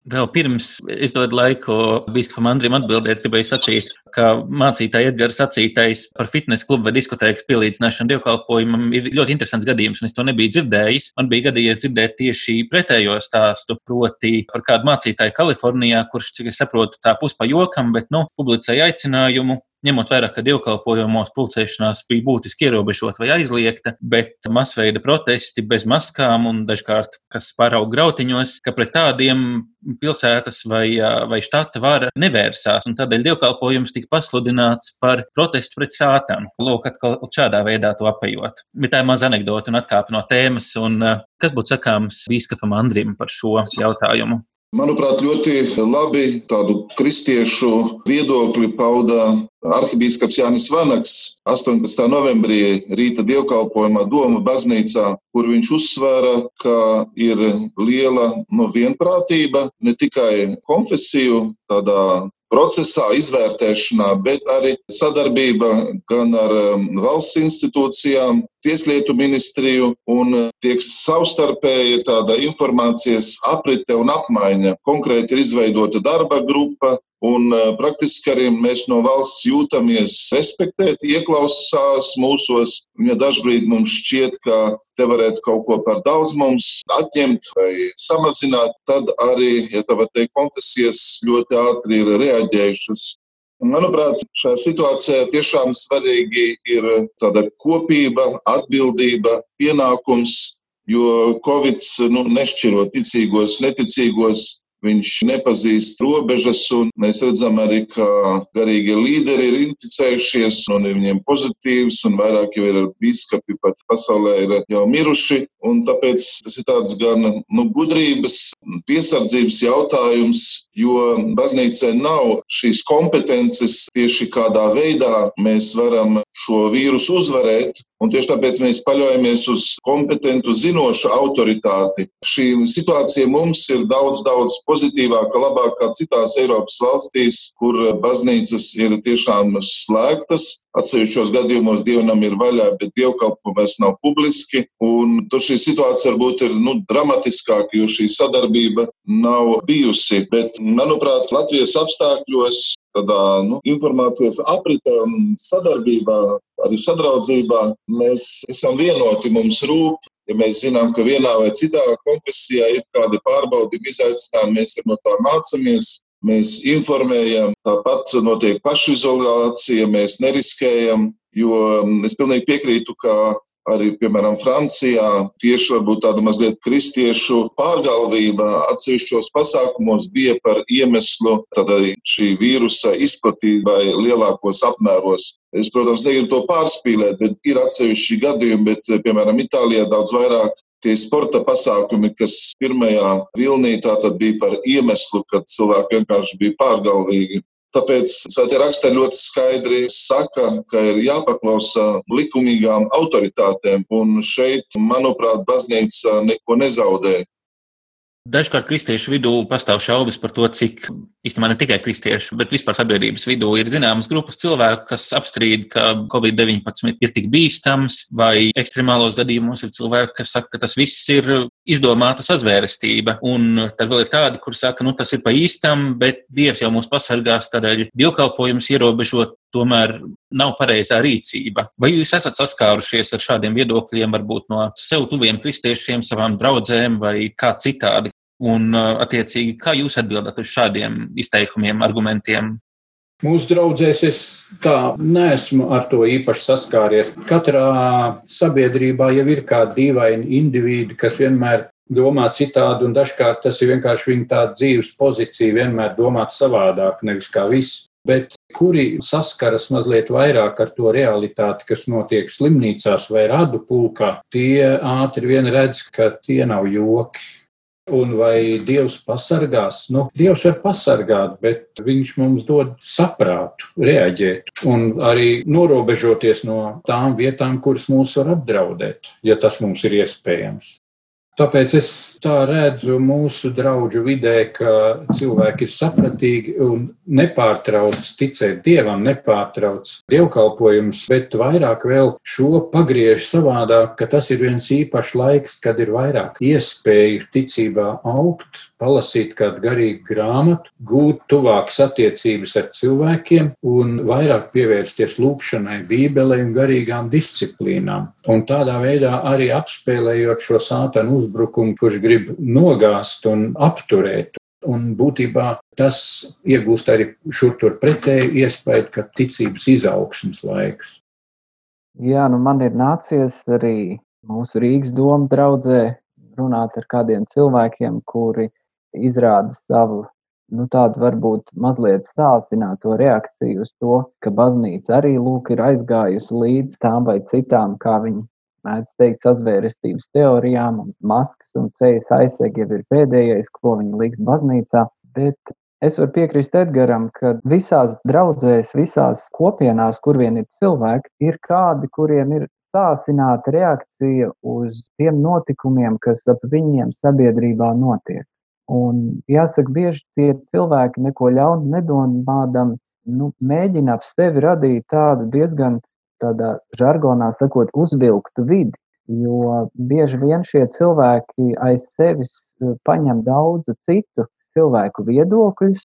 Vēl pirms es dodu laiku Biskupam Andrim atbildēt, gribēju sacīt, ka mācītāja Edgars sacītais par fitnesa klubu vai diskotēkas pielīdzināšanu dievkalpojumam ir ļoti interesants gadījums, un es to nebiju dzirdējis. Man bija gadījies dzirdēt tieši pretējo stāstu, proti par kādu mācītāju Kalifornijā, kurš, cik es saprotu, tā pus pa jokam, bet, nu, publicēja aicinājumu ņemot vērā, ka dievkalpojumos pulcēšanās bija būtiski ierobežota vai aizliegta, bet masveida protesti bez maskām un dažkārt, kas pārauga grautiņos, ka pret tādiem pilsētas vai, vai štata vara nevērsās, un tādēļ dievkalpojums tika pasludināts par protestu pret sātanu. Lūk, atkal šādā veidā to apējot. Bet tā ir maza anekdote un atkāpe no tēmas, un kas būtu sakāms bīskapam Andrim par šo jautājumu? Manuprāt, ļoti labi tādu kristiešu viedokli pauda arhibīskaps Jānis Vanaks 18. novembrī rīta dievkalpojumā Doma baznīcā, kur viņš uzsvēra, ka ir liela no vienprātība ne tikai konfesiju tādā procesā, izvērtēšanā, bet arī sadarbība gan ar um, valsts institūcijām, tieslietu ministriju un uh, tiek savstarpēji tāda informācijas aprite un apmaiņa. Konkrēti ir izveidota darba grupa, Un praktiski arī mēs no valsts jūtamies respektēti, ieklausās mūsos. Ja dažbrīd mums šķiet, ka te varētu kaut ko par daudz mums atņemt vai samazināt, tad arī, ja tā var teikt, konfesijas ļoti ātri ir reaģējušas. Manuprāt, šajā situācijā tiešām svarīgi ir tāda kopība, atbildība, pienākums, jo Covid nu, nešķiro ticīgos, neticīgos, Viņš nepazīst robežas, un mēs redzam arī, ka garīgie līderi ir inficējušies, un ir viņiem pozitīvs, un vairāk jau ir biskupi pat pasaulē ir jau miruši. Un tāpēc tas ir tāds gan nu, gudrības, piesardzības jautājums, jo baznīcai nav šīs kompetences tieši kādā veidā mēs varam šo vīrusu uzvarēt. Un tieši tāpēc mēs paļaujamies uz kompetentu, zinošu autoritāti. Šī situācija mums ir daudz, daudz pozitīvāka, labākā citās Eiropas valstīs, kur baznīcas ir tiešām slēgtas. Atsevišķos gadījumos dievnam ir vaļā, bet dievkalpojumi vairs nav publiski. Tur šī situācija varbūt ir nu, dramatiskāka, jo šī sadarbība nav bijusi. Bet, manuprāt, Latvijas apstākļos tādā nu, informācijas apritē un sadarbībā, arī sadraudzībā mēs esam vienoti, mums rūp. Ja mēs zinām, ka vienā vai citā konfesijā ir kādi pārbaudījumi, izaicinājumi, mēs no tā mācāmies, mēs informējam, tāpat notiek pašizolācija, mēs neriskējam, jo es pilnīgi piekrītu, ka arī, piemēram, Francijā tieši varbūt tāda mazliet kristiešu pārgalvība atsevišķos pasākumos bija par iemeslu tādai šī vīrusa izplatībai lielākos apmēros. Es, protams, negribu to pārspīlēt, bet ir atsevišķi gadījumi, bet, piemēram, Itālijā daudz vairāk tie sporta pasākumi, kas pirmajā vilnī bija par iemeslu, kad cilvēki vienkārši bija pārgalvīgi. Tāpēc Svētie raksti ļoti skaidri saka, ka ir jāpaklausa likumīgām autoritātēm, un šeit, manuprāt, baznīca neko nezaudē. Dažkārt kristiešu vidū pastāv šaubas par to, cik īstenībā ne tikai kristiešu, bet vispār sabiedrības vidū ir zināmas grupas cilvēku, kas apstrīd, ka Covid-19 ir tik bīstams, vai ekstremālos gadījumos ir cilvēki, kas saka, ka tas viss ir izdomāta sazvērestība. Un tad vēl ir tādi, kur saka, nu tas ir pa īstam, bet Dievs jau mūs pasargās, tādēļ dievkalpojums ierobežot tomēr nav pareizā rīcība. Vai jūs esat saskārušies ar šādiem viedokļiem, varbūt no sev tuviem kristiešiem, savām draudzēm vai kā citādi? Un, attiecīgi, kā jūs atbildat uz šādiem izteikumiem, argumentiem? Mūsu draugzēs es tā neesmu ar to īpaši saskāries. Katrā sabiedrībā jau ir kādi dīvaini individi, kas vienmēr domā citādi, un dažkārt tas ir vienkārši viņa tāda dzīves pozīcija, vienmēr domāt savādāk, nevis kā viss. Bet kuri saskaras mazliet vairāk ar to realitāti, kas notiek slimnīcās vai radu pulkā, tie ātri vien redz, ka tie nav joki. Un vai Dievs pasargās? Nu, Dievs var pasargāt, bet Viņš mums dod saprātu, reaģēt un arī norobežoties no tām vietām, kuras mūs var apdraudēt, ja tas mums ir iespējams. Tāpēc es tā redzu mūsu draugu vidē, ka cilvēki ir sapratīgi un nepārtrauc ticēt dievam, nepārtrauc dievkalpojumus, bet vairāk vēl šo pagriež savādāk, ka tas ir viens īpašs laiks, kad ir vairāk iespēju ticībā augt, palasīt kādu garīgu grāmatu, gūt tuvākas attiecības ar cilvēkiem un vairāk pievērsties lūkšanai, bībelei un garīgām disciplīnām. Un tādā veidā arī apspēlējot šo sātanu uzbrukumu, kurš grib nogāzt un apturēt. Un būtībā tas iegūst arī šur tur pretēju iespēju, ka ticības izaugsmas laiks. Jā, nu man ir nācies arī mūsu Rīgas doma draudzē runāt ar kādiem cilvēkiem, kuri izrāda savu, nu, tādu varbūt mazliet sāsināto reakciju uz to, ka baznīca arī lūk ir aizgājusi līdz tām vai citām, kā viņi mēdz teikt, sazvērestības teorijām, un maskas un ceļas aizseg jau ir pēdējais, ko viņi liks baznīcā. Bet es varu piekrist Edgaram, ka visās draudzēs, visās kopienās, kur vien ir cilvēki, ir kādi, kuriem ir sāsināta reakcija uz tiem notikumiem, kas ap viņiem sabiedrībā notiek. Un jāsaka, bieži tie cilvēki neko ļaunu nedomādam, nu, mēģina ap sevi radīt tādu diezgan tādā žargonā sakot, uzvilktu vidi. Jo bieži vien šie cilvēki aiz sevis paņem daudzu citu cilvēku viedokļus.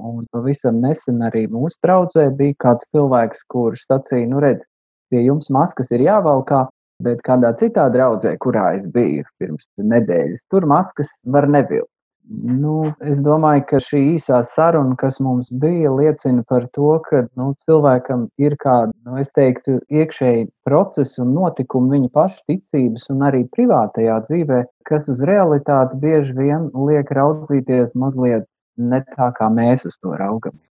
Un pavisam nesen arī mūsu draudzē bija kāds cilvēks, kurš sacīja, nu redz, pie jums maskas ir jāvalkā, bet kādā citā draudzē, kurā es biju pirms nedēļas, tur maskas var nevilkt. Nu, es domāju, ka šī īsā saruna, kas mums bija, liecina par to, ka nu, cilvēkam ir kāda, nu, es teiktu, iekšēji procesi un notikumi viņa paša ticības un arī privātajā dzīvē, kas uz realitāti bieži vien liek raudzīties mazliet ne tā, kā mēs uz to raugamies.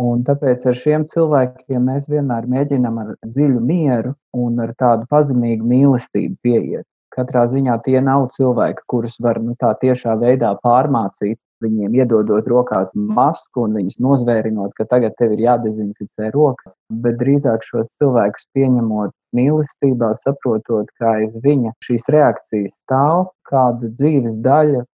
Un tāpēc ar šiem cilvēkiem mēs vienmēr mēģinām ar dziļu mieru un ar tādu pazemīgu mīlestību pieiet. Katrā ziņā tie nav cilvēki, kurus var nu, tā tiešā veidā pārmācīt, viņiem iedodot rokās masku un viņus nozvērinot, ka tagad tev ir jādezinficē rokas, bet drīzāk šos cilvēkus pieņemot mīlestībā, saprotot, kā aiz viņa šīs reakcijas stāv, kāda dzīves daļa,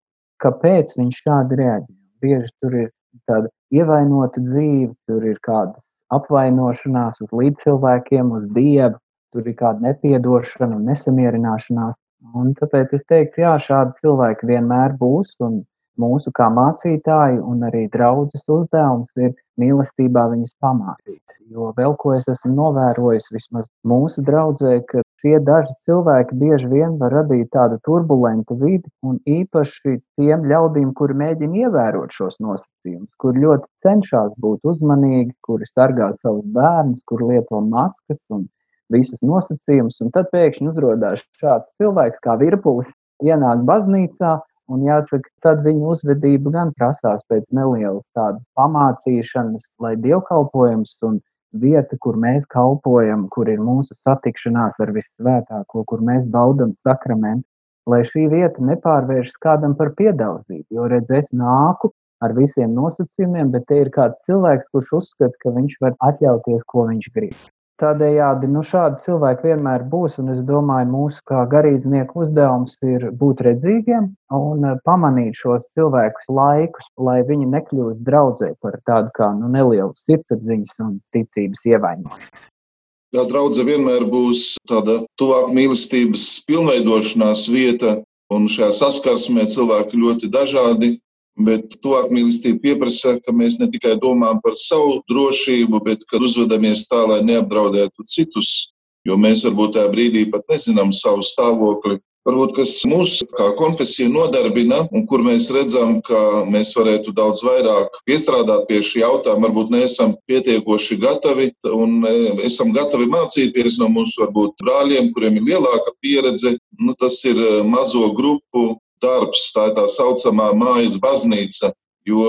kāpēc viņš šādi reaģē. Bieži tur ir tāda ievainota dzīve, tur ir kādas apvainošanās uz līdzcilvēkiem, uz dievu, tur ir kāda nepiedošana un nesamierināšanās. Un tāpēc es teiktu, jā, šādi cilvēki vienmēr būs. Un mūsu kā mācītāji un arī draudzes uzdevums ir mīlestībā viņus pamācīt. Jo vēl ko es esmu novērojis, vismaz mūsu draudzē, ka šie daži cilvēki bieži vien var radīt tādu turbulentu vidi, un īpaši tiem ļaudīm, kuri mēģina ievērot šos nosacījumus, kur ļoti cenšas būt uzmanīgi, kuri sargā savus bērnus, kuri lieto maskas un visus nosacījumus, un tad pēkšņi uzrādās šāds cilvēks kā virpulis, ienāk baznīcā, un jāsaka, tad viņa uzvedība gan prasās pēc nelielas tādas pamācīšanas, lai dievkalpojums un vieta, kur mēs kalpojam, kur ir mūsu satikšanās ar visvētāko, kur mēs baudam sakramentu, lai šī vieta nepārvēršas kādam par piedauzību. Jo redz, es nāku ar visiem nosacījumiem, bet te ir kāds cilvēks, kurš uzskata, ka viņš var atļauties, ko viņš grib. Tādējādi nu, šādi cilvēki vienmēr būs, un es domāju, mūsu kā garīdznieku uzdevums ir būt redzīgiem un eh, pamanīt šos cilvēkus laikus, lai viņi nekļūst draudzē par tādu kā nu, nelielu sirdsapziņas un ticības ievainojumu. Jā, draudzene vienmēr būs tāda tuvāk mīlestības pilnveidošanās vieta, un šajā saskarsmē cilvēki ļoti dažādi. Bet tuvāk mīlestība pieprasa, ka mēs ne tikai domājam par savu drošību, bet ka uzvedamies tā, lai neapdraudētu citus. Jo mēs varbūt tajā brīdī pat nezinām savu stāvokli, varbūt kas mūs kā konfesiju nodarbina un kur mēs redzam, ka mēs varētu daudz vairāk piestrādāt pie šī jautājuma, varbūt neesam pietiekoši gatavi un e, esam gatavi mācīties no mūsu varbūt brāļiem, kuriem ir lielāka pieredze. Nu, tas ir e, mazo grupu darbs, tā ir tā saucamā mājas baznīca, jo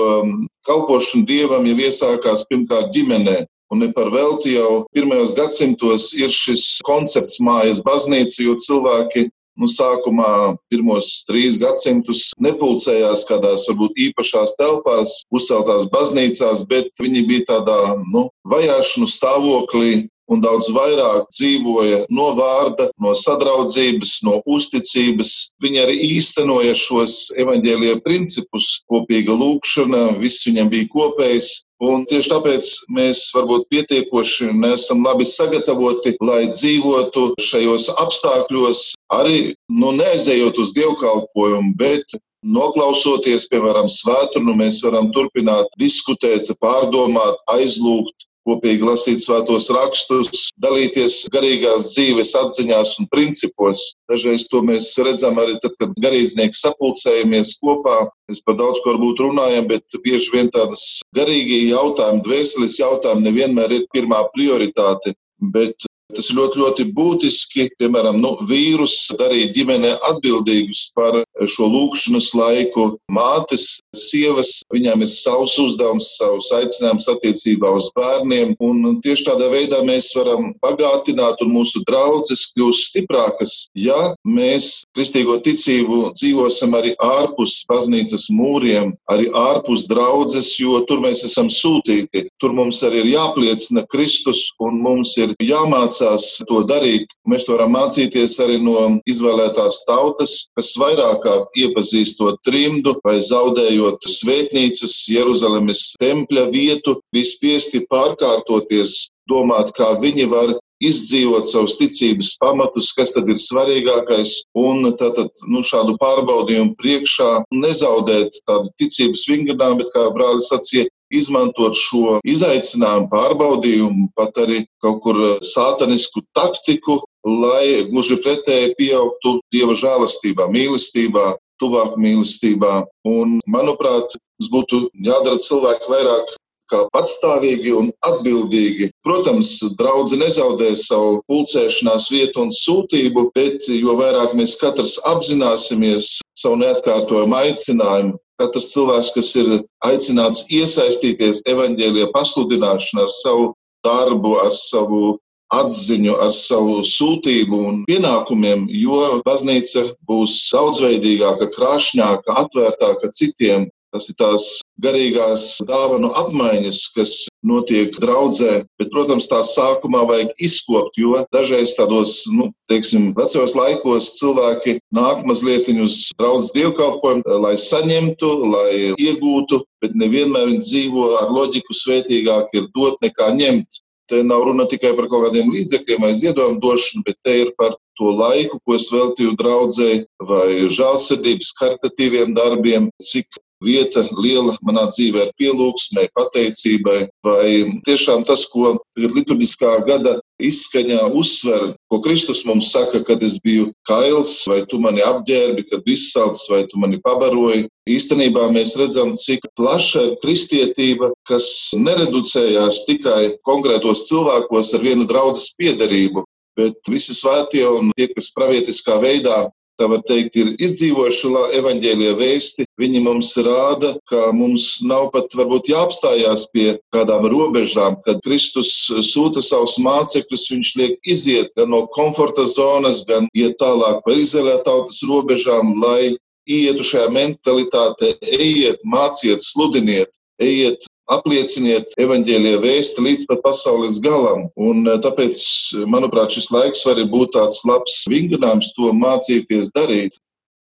kalpošana dievam jau iesākās pirmkārt ģimenē. Un ne par velti jau pirmajos gadsimtos ir šis koncepts mājas baznīca, jo cilvēki nu, sākumā pirmos trīs gadsimtus nepulcējās kādās varbūt īpašās telpās, uzceltās baznīcās, bet viņi bija tādā nu, vajāšanu stāvoklī. Un daudz vairāk dzīvoja no vārda, no sadraudzības, no uzticības. Viņi arī īstenoja šos evaņģēlīja principus, kopīga lūkšana, viss viņam bija kopējs. Un tieši tāpēc mēs varbūt pietiekoši nesam labi sagatavoti, lai dzīvotu šajos apstākļos, arī nu, neaizejot uz dievkalpojumu, bet noklausoties, piemēram, svētdienu, mēs varam turpināt diskutēt, pārdomāt, aizlūgt, kopīgi lasīt svētos rakstus, dalīties garīgās dzīves atziņās un principos. Dažreiz to mēs redzam arī tad, kad garīdznieki sapulcējamies kopā. Mēs par daudz ko varbūt runājam, bet bieži vien tādas garīgie jautājumi, dvēseles jautājumi nevienmēr ir pirmā prioritāte. Bet Tas ir ļoti, ļoti būtiski, piemēram, nu, vīrus darīt ģimenē atbildīgus par šo lūkšanas laiku. Mātes, sievas, viņām ir savs uzdevums, savs aicinājums attiecībā uz bērniem. Un tieši tādā veidā mēs varam bagātināt un mūsu draudzes kļūst stiprākas, ja mēs kristīgo ticību dzīvosim arī ārpus baznīcas mūriem, arī ārpus draudzes, jo tur mēs esam sūtīti. Tur mums arī ir jāpliecina Kristus un mums ir jāmācās mācās to darīt. Mēs to varam mācīties arī no izvēlētās tautas, kas vairāk iepazīstot trimdu vai zaudējot svētnīcas, Jeruzalemes tempļa vietu, bija spiesti pārkārtoties, domāt, kā viņi var izdzīvot savus ticības pamatus, kas tad ir svarīgākais, un tātad nu, šādu pārbaudījumu priekšā nezaudēt tādu ticības vingrinājumu, bet, kā brālis sacīja, izmantot šo izaicinājumu, pārbaudījumu, pat arī kaut kur eh, sātanisku taktiku, lai gluži pretēji pieaugtu dieva žēlastībā, mīlestībā, tuvāk mīlestībā. Un, manuprāt, mums būtu jādara cilvēki vairāk kā patstāvīgi un atbildīgi. Protams, draugi nezaudē savu pulcēšanās vietu un sūtību, bet jo vairāk mēs katrs apzināsimies savu neatkārtojumu aicinājumu, Katrs cilvēks, kas ir aicināts iesaistīties evaņģēlijā pasludināšanā ar savu darbu, ar savu atziņu, ar savu sūtību un pienākumiem, jo baznīca būs daudzveidīgāka, krāšņāka, atvērtāka citiem. Tas ir tās garīgās dāvanu apmaiņas, kas notiek draudzē, bet, protams, tā sākumā vajag izkopt, jo dažreiz tādos, nu, teiksim, vecos laikos cilvēki nāk mazliet uz draudzes dievkalpojumu, lai saņemtu, lai iegūtu, bet nevienmēr viņi dzīvo ar loģiku svētīgāk ir dot nekā ņemt. Te nav runa tikai par kaut kādiem līdzekļiem vai ziedojumu došanu, bet te ir par to laiku, ko es veltīju draudzēji, vai žēlsirdības karitatīviem darbiem, cik vieta liela manā dzīvē ar pielūgsmai, pateicībai, vai tiešām tas, ko tagad liturģiskā gada izskaņā uzsver, ko Kristus mums saka, kad es biju kails, vai tu mani apģērbi, kad izsalcis, vai tu mani pabaroji. Īstenībā mēs redzam, cik plaša ir kristietība, kas nereducējās tikai konkrētos cilvēkos ar vienu draudzes piederību, bet visi svētie un tie, kas pravietiskā veidā tā var teikt, ir izdzīvojuši evaņģēlie vēsti. Viņi mums rāda, ka mums nav pat varbūt jāapstājās pie kādām robežām, kad Kristus sūta savus mācekļus, viņš liek iziet gan no komforta zonas, gan iet tālāk par Izraēlā tautas robežām, lai ietu šajā mentalitātē, ejiet, māciet, sludiniet, ejiet aplieciniet evaņģēlie vēsti līdz pat pasaules galam. Un eh, tāpēc, manuprāt, šis laiks var būt tāds labs vingrinājums to mācīties darīt.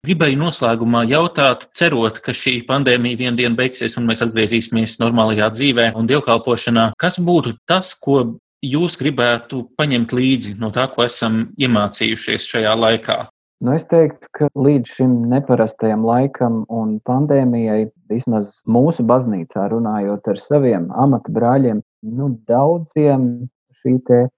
Gribēju noslēgumā jautāt, cerot, ka šī pandēmija vienā dienā beigsies un mēs atgriezīsimies normālajā dzīvē un dievkalpošanā. Kas būtu tas, ko jūs gribētu paņemt līdzi no tā, ko esam iemācījušies šajā laikā? Nu, es teiktu, ka līdz šim neparastajam laikam un pandēmijai, vismaz mūsu baznīcā, runājot ar saviem amata brāļiem, nu, daudziem šī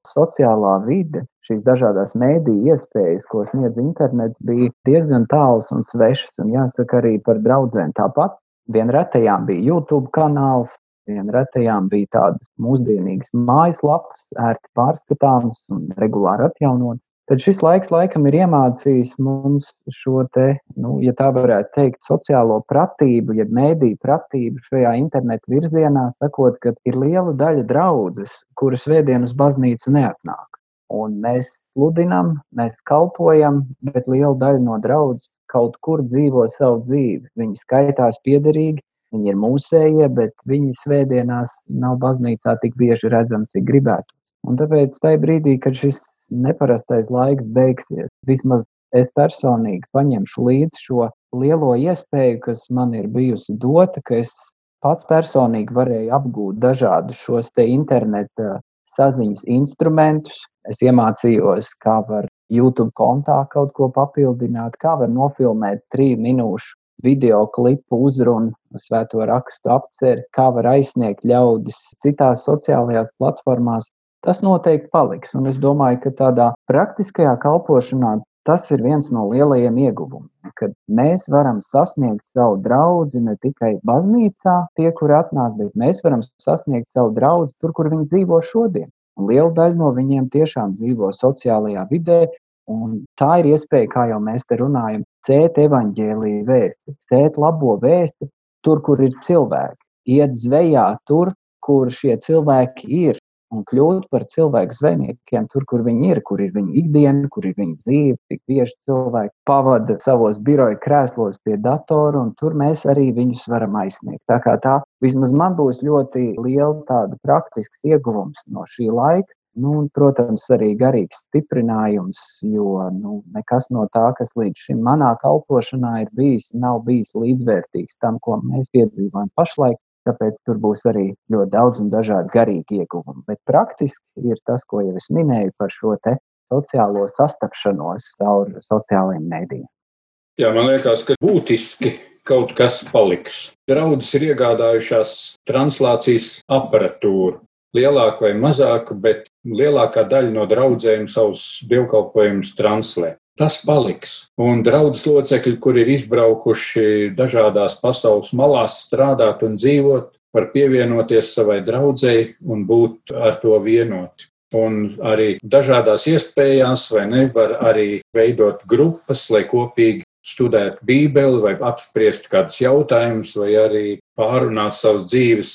sociālā vide, šīs dažādas mēdīju iespējas, ko sniedz internets, bija diezgan tāls un svešs. Un jāsaka arī par draugiem. Tāpat vien retajām bija YouTube kanāls, vien retajām bija tādas mūsdienīgas mājaslapas, ērti pārskatāmas un regulāri atjaunotas. Tad šis laiks laikam ir iemācījis mums šo te, nu, ja tā varētu teikt, sociālo pratību, jeb ja mēdīju pratību šajā internetu virzienā, sakot, ka ir liela daļa draudzes, kuras svētdien uz baznīcu neatnāk. Un mēs sludinam, mēs kalpojam, bet liela daļa no draudzes kaut kur dzīvo savu dzīvi. Viņi skaitās piederīgi, viņi ir mūsējie, bet viņi svētdienās nav baznīcā tik bieži redzami, cik gribētu. Un tāpēc tajā brīdī, kad šis neparastais laiks beigsies. Vismaz es personīgi paņemšu līdzi šo lielo iespēju, kas man ir bijusi dota, ka es pats personīgi varēju apgūt dažādus šos te interneta saziņas instrumentus. Es iemācījos, kā var YouTube kontā kaut ko papildināt, kā var nofilmēt trīs minūšu video klipu uzrunu, svēto rakstu apceri, kā var aizsniegt ļaudis citās sociālajās platformās. Tas noteikti paliks, un es domāju, ka tādā praktiskajā kalpošanā tas ir viens no lielajiem ieguvumiem, kad mēs varam sasniegt savu draugu ne tikai baznīcā, tie, kur atnāk, bet mēs varam sasniegt savu draugu tur, kur viņi dzīvo šodien. Un liela daļa no viņiem tiešām dzīvo sociālajā vidē, un tā ir iespēja, kā jau mēs te runājam, cēt evaņģēlīju vēsti, cēt labo vēsti tur, kur ir cilvēki, iet zvejā tur, kur šie cilvēki ir, un kļūt par cilvēku zvejniekiem tur, kur viņi ir, kur ir viņa ikdiena, kur ir viņa dzīve. Tik bieži cilvēki pavada savos biroja krēslos pie datora, un tur mēs arī viņus varam aizsniegt. Tā kā tā vismaz man būs ļoti liela tāda praktisks ieguvums no šī laika. Nu, un, protams, arī garīgs stiprinājums, jo nu, nekas no tā, kas līdz šim manā kalpošanā ir bijis, nav bijis līdzvērtīgs tam, ko mēs piedzīvojam pašlaik. Tāpēc tur būs arī ļoti daudz un dažādi garīgi ieguvumi. Bet praktiski ir tas, ko jau es minēju par šo sociālo sastapšanos caur sociālajiem mēdījiem. Jā, man liekas, ka būtiski kaut kas paliks. Draudzes ir iegādājušās translācijas aparatūru. Lielāku vai mazāku, bet lielākā daļa no draudzēm savus dievkalpojumus translē tas paliks. Un draudzes locekļi, kur ir izbraukuši dažādās pasaules malās strādāt un dzīvot, var pievienoties savai draudzēji un būt ar to vienoti. Un arī dažādās iespējās, vai ne, var arī veidot grupas, lai kopīgi studētu Bībeli vai apspriest kādus jautājumus, vai arī pārunāt savus dzīves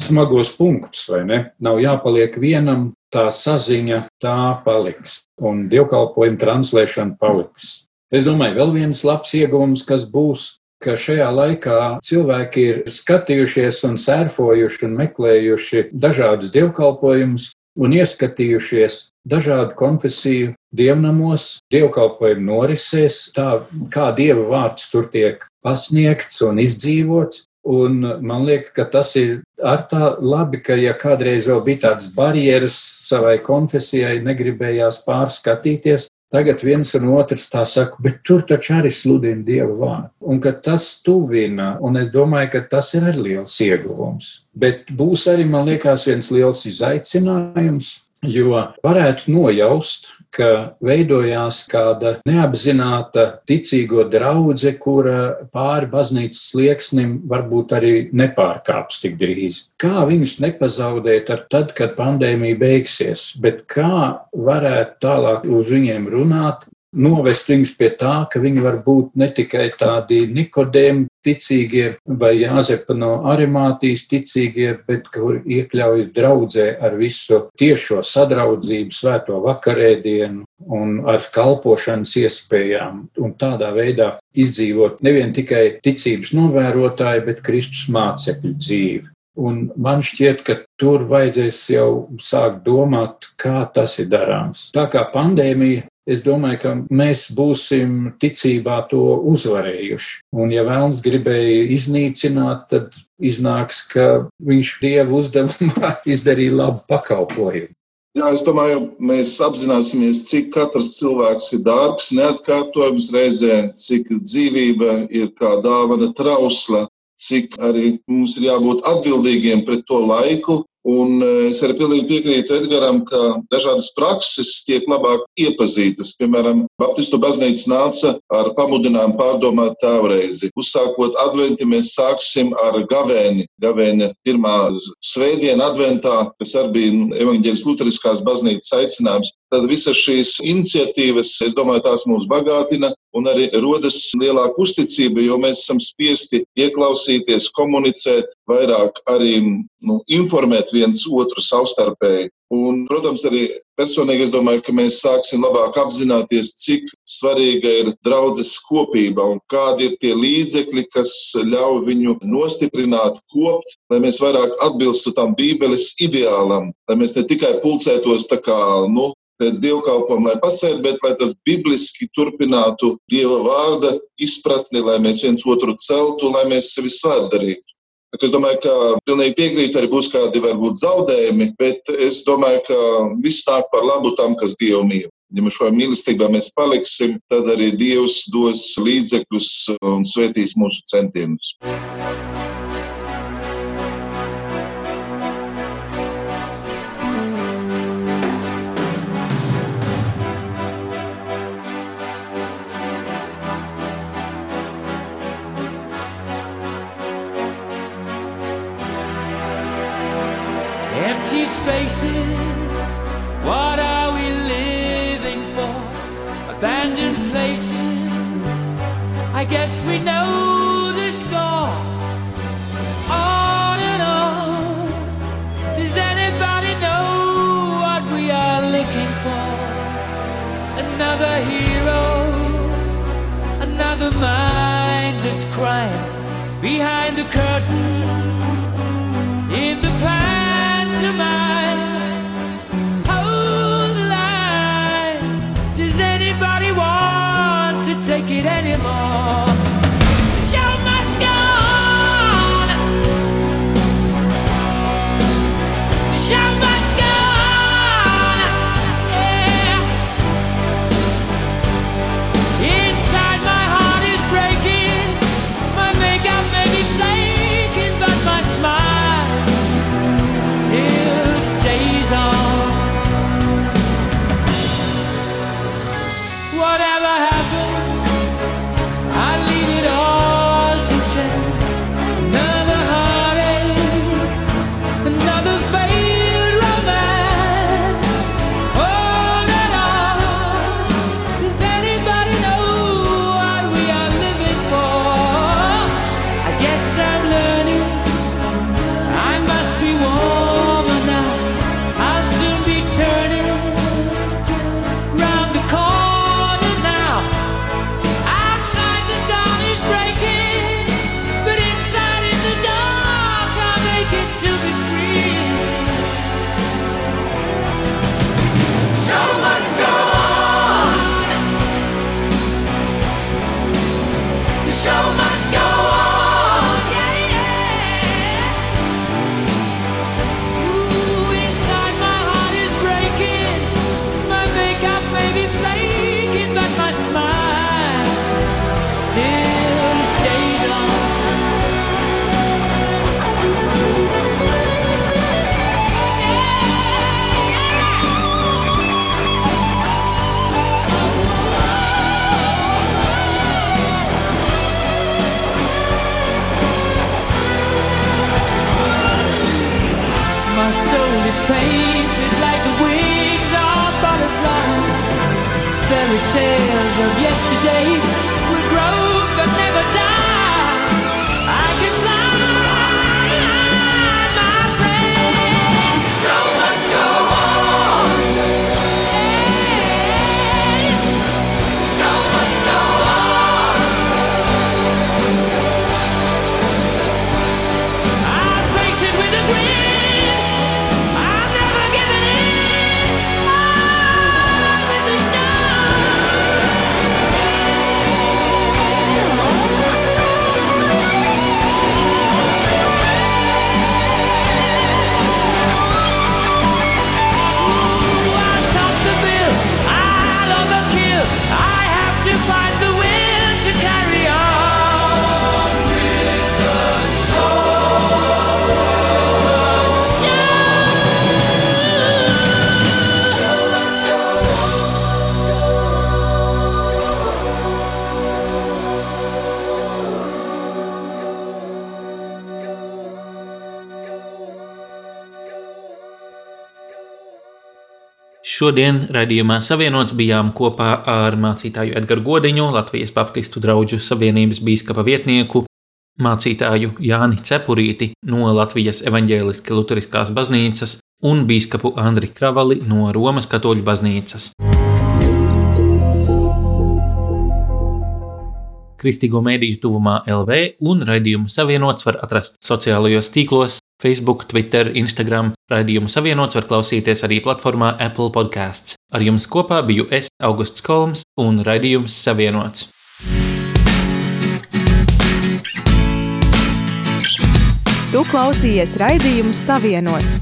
smagos punktus, vai ne? Nav jāpaliek vienam, tā saziņa tā paliks, un dievkalpojuma translēšana paliks. Es domāju, vēl viens labs iegūms, kas būs, ka šajā laikā cilvēki ir skatījušies un sērfojuši un meklējuši dažādus dievkalpojumus un ieskatījušies dažādu konfesiju dievnamos, dievkalpojumu norisēs, tā kā dieva vārds tur tiek pasniegts un izdzīvots. Un man liekas, ka tas ir ar tā labi, ka ja kādreiz vēl bija tādas barjeras savai konfesijai, negribējās pārskatīties, tagad viens un otrs tā saka, bet tur taču arī sludina Dieva vārdu. Un ka tas tuvina, un es domāju, ka tas ir arī liels ieguvums. Bet būs arī, man liekas, viens liels izaicinājums, jo varētu nojaust, ka veidojās kāda neapzināta ticīgo draudzene, kura pāri baznīcas slieksnim varbūt arī nepārkāps tik drīz. Kā viņus nepazaudēt ar tad, kad pandēmija beigsies, bet kā varētu tālāk uz viņiem runāt, novest viņus pie tā, ka viņi var būt ne tikai tādi nikodēmi ticīgie vai Jāzepa no Arimātijas ticīgie, bet kur iekļaujas draudzē ar visu tiešo sadraudzību, svēto vakarēdienu un ar kalpošanas iespējām un tādā veidā izdzīvot nevien tikai ticības novērotāju, bet Kristus mācekļu dzīvi. Un man šķiet, ka tur vajadzēs jau sākt domāt, kā tas ir darāms. Tā kā pandēmija es domāju, ka mēs būsim ticībā to uzvarējuši. Un, ja vēlams gribēja iznīcināt, tad iznāks, ka viņš dievu uzdevumā izdarīja labu pakalpojumu. Jā, es domāju, mēs apzināmies, cik katrs cilvēks ir dārgs, neatkārtojams reizē, cik dzīvība ir kā dāvana trausla, cik arī mums ir jābūt atbildīgiem pret to laiku, Un eh, es arī pilnīgi piekrītu Edgaram, ka dažādas prakses tiek labāk iepazītas. Piemēram, Baptistu baznīca nāca ar pamudinājumu pārdomāt tēvreizi. Uzsākot adventi, mēs sāksim ar gavēni. Gavēni pirmā svētdiena adventā, kas arī bija evaņģēlis Luteriskās baznīcas aicinājums. Tad visas šīs iniciatīvas, es domāju, tās mūs bagātina un arī rodas lielāka uzticība, jo mēs esam spiesti ieklausīties, komunicēt, vairāk arī nu, informēt viens otru savstarpēji. Un, protams, arī personīgi es domāju, ka mēs sāksim labāk apzināties, cik svarīga ir draudzes kopība un kādi ir tie līdzekļi, kas ļauj viņu nostiprināt, kopt, lai mēs vairāk atbilstu tam Bībeles ideālam, lai mēs ne tikai pulcētos tā kā, nu, pēc dievkalpojuma, lai pasēd, bet lai tas bibliski turpinātu Dieva vārda izpratni, lai mēs viens otru celtu, lai mēs sevi svētdarītu. Es domāju, ka pilnīgi piekrītu, arī būs kādi varbūt zaudējumi, bet es domāju, ka viss nāk par labu tam, kas Dievu mīl. Ja mēs šajā mīlestībā mēs paliksim, tad arī Dievs dos līdzekļus un svētīs mūsu centienus. Guess we know the score. On and on, does anybody know what we are looking for? Another hero, another mindless crime behind the curtain yesterday Šodien raidījumā savienots bijām kopā ar mācītāju Edgars Godiņu, Latvijas Baptistu draugu savienības bīskapa vietnieku, mācītāju Jāni Cepurīti no Latvijas evaņģēliski luteriskās baznīcas un bīskapu Andri Kravali no Romas katoļu baznīcas. Kristīgo mēdīju tuvumā LV un raidījumu savienots var atrast sociālajos tīklos, Facebook, Twitter, Instagram. Raidījumu savienots var klausīties arī platformā Apple Podcasts. Ar jums kopā biju es, Augusts Kolms, un raidījums savienots. Tu klausījies raidījumu Savienots.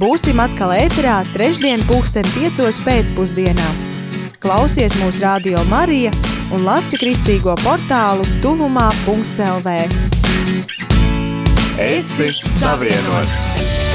Būsim atkal ēterā trešdien, pulksten piecos pēcpusdienā. Klausies mūsu radio Marija un lasi kristīgo portālu tuvumā.lv. Es esmu savienots!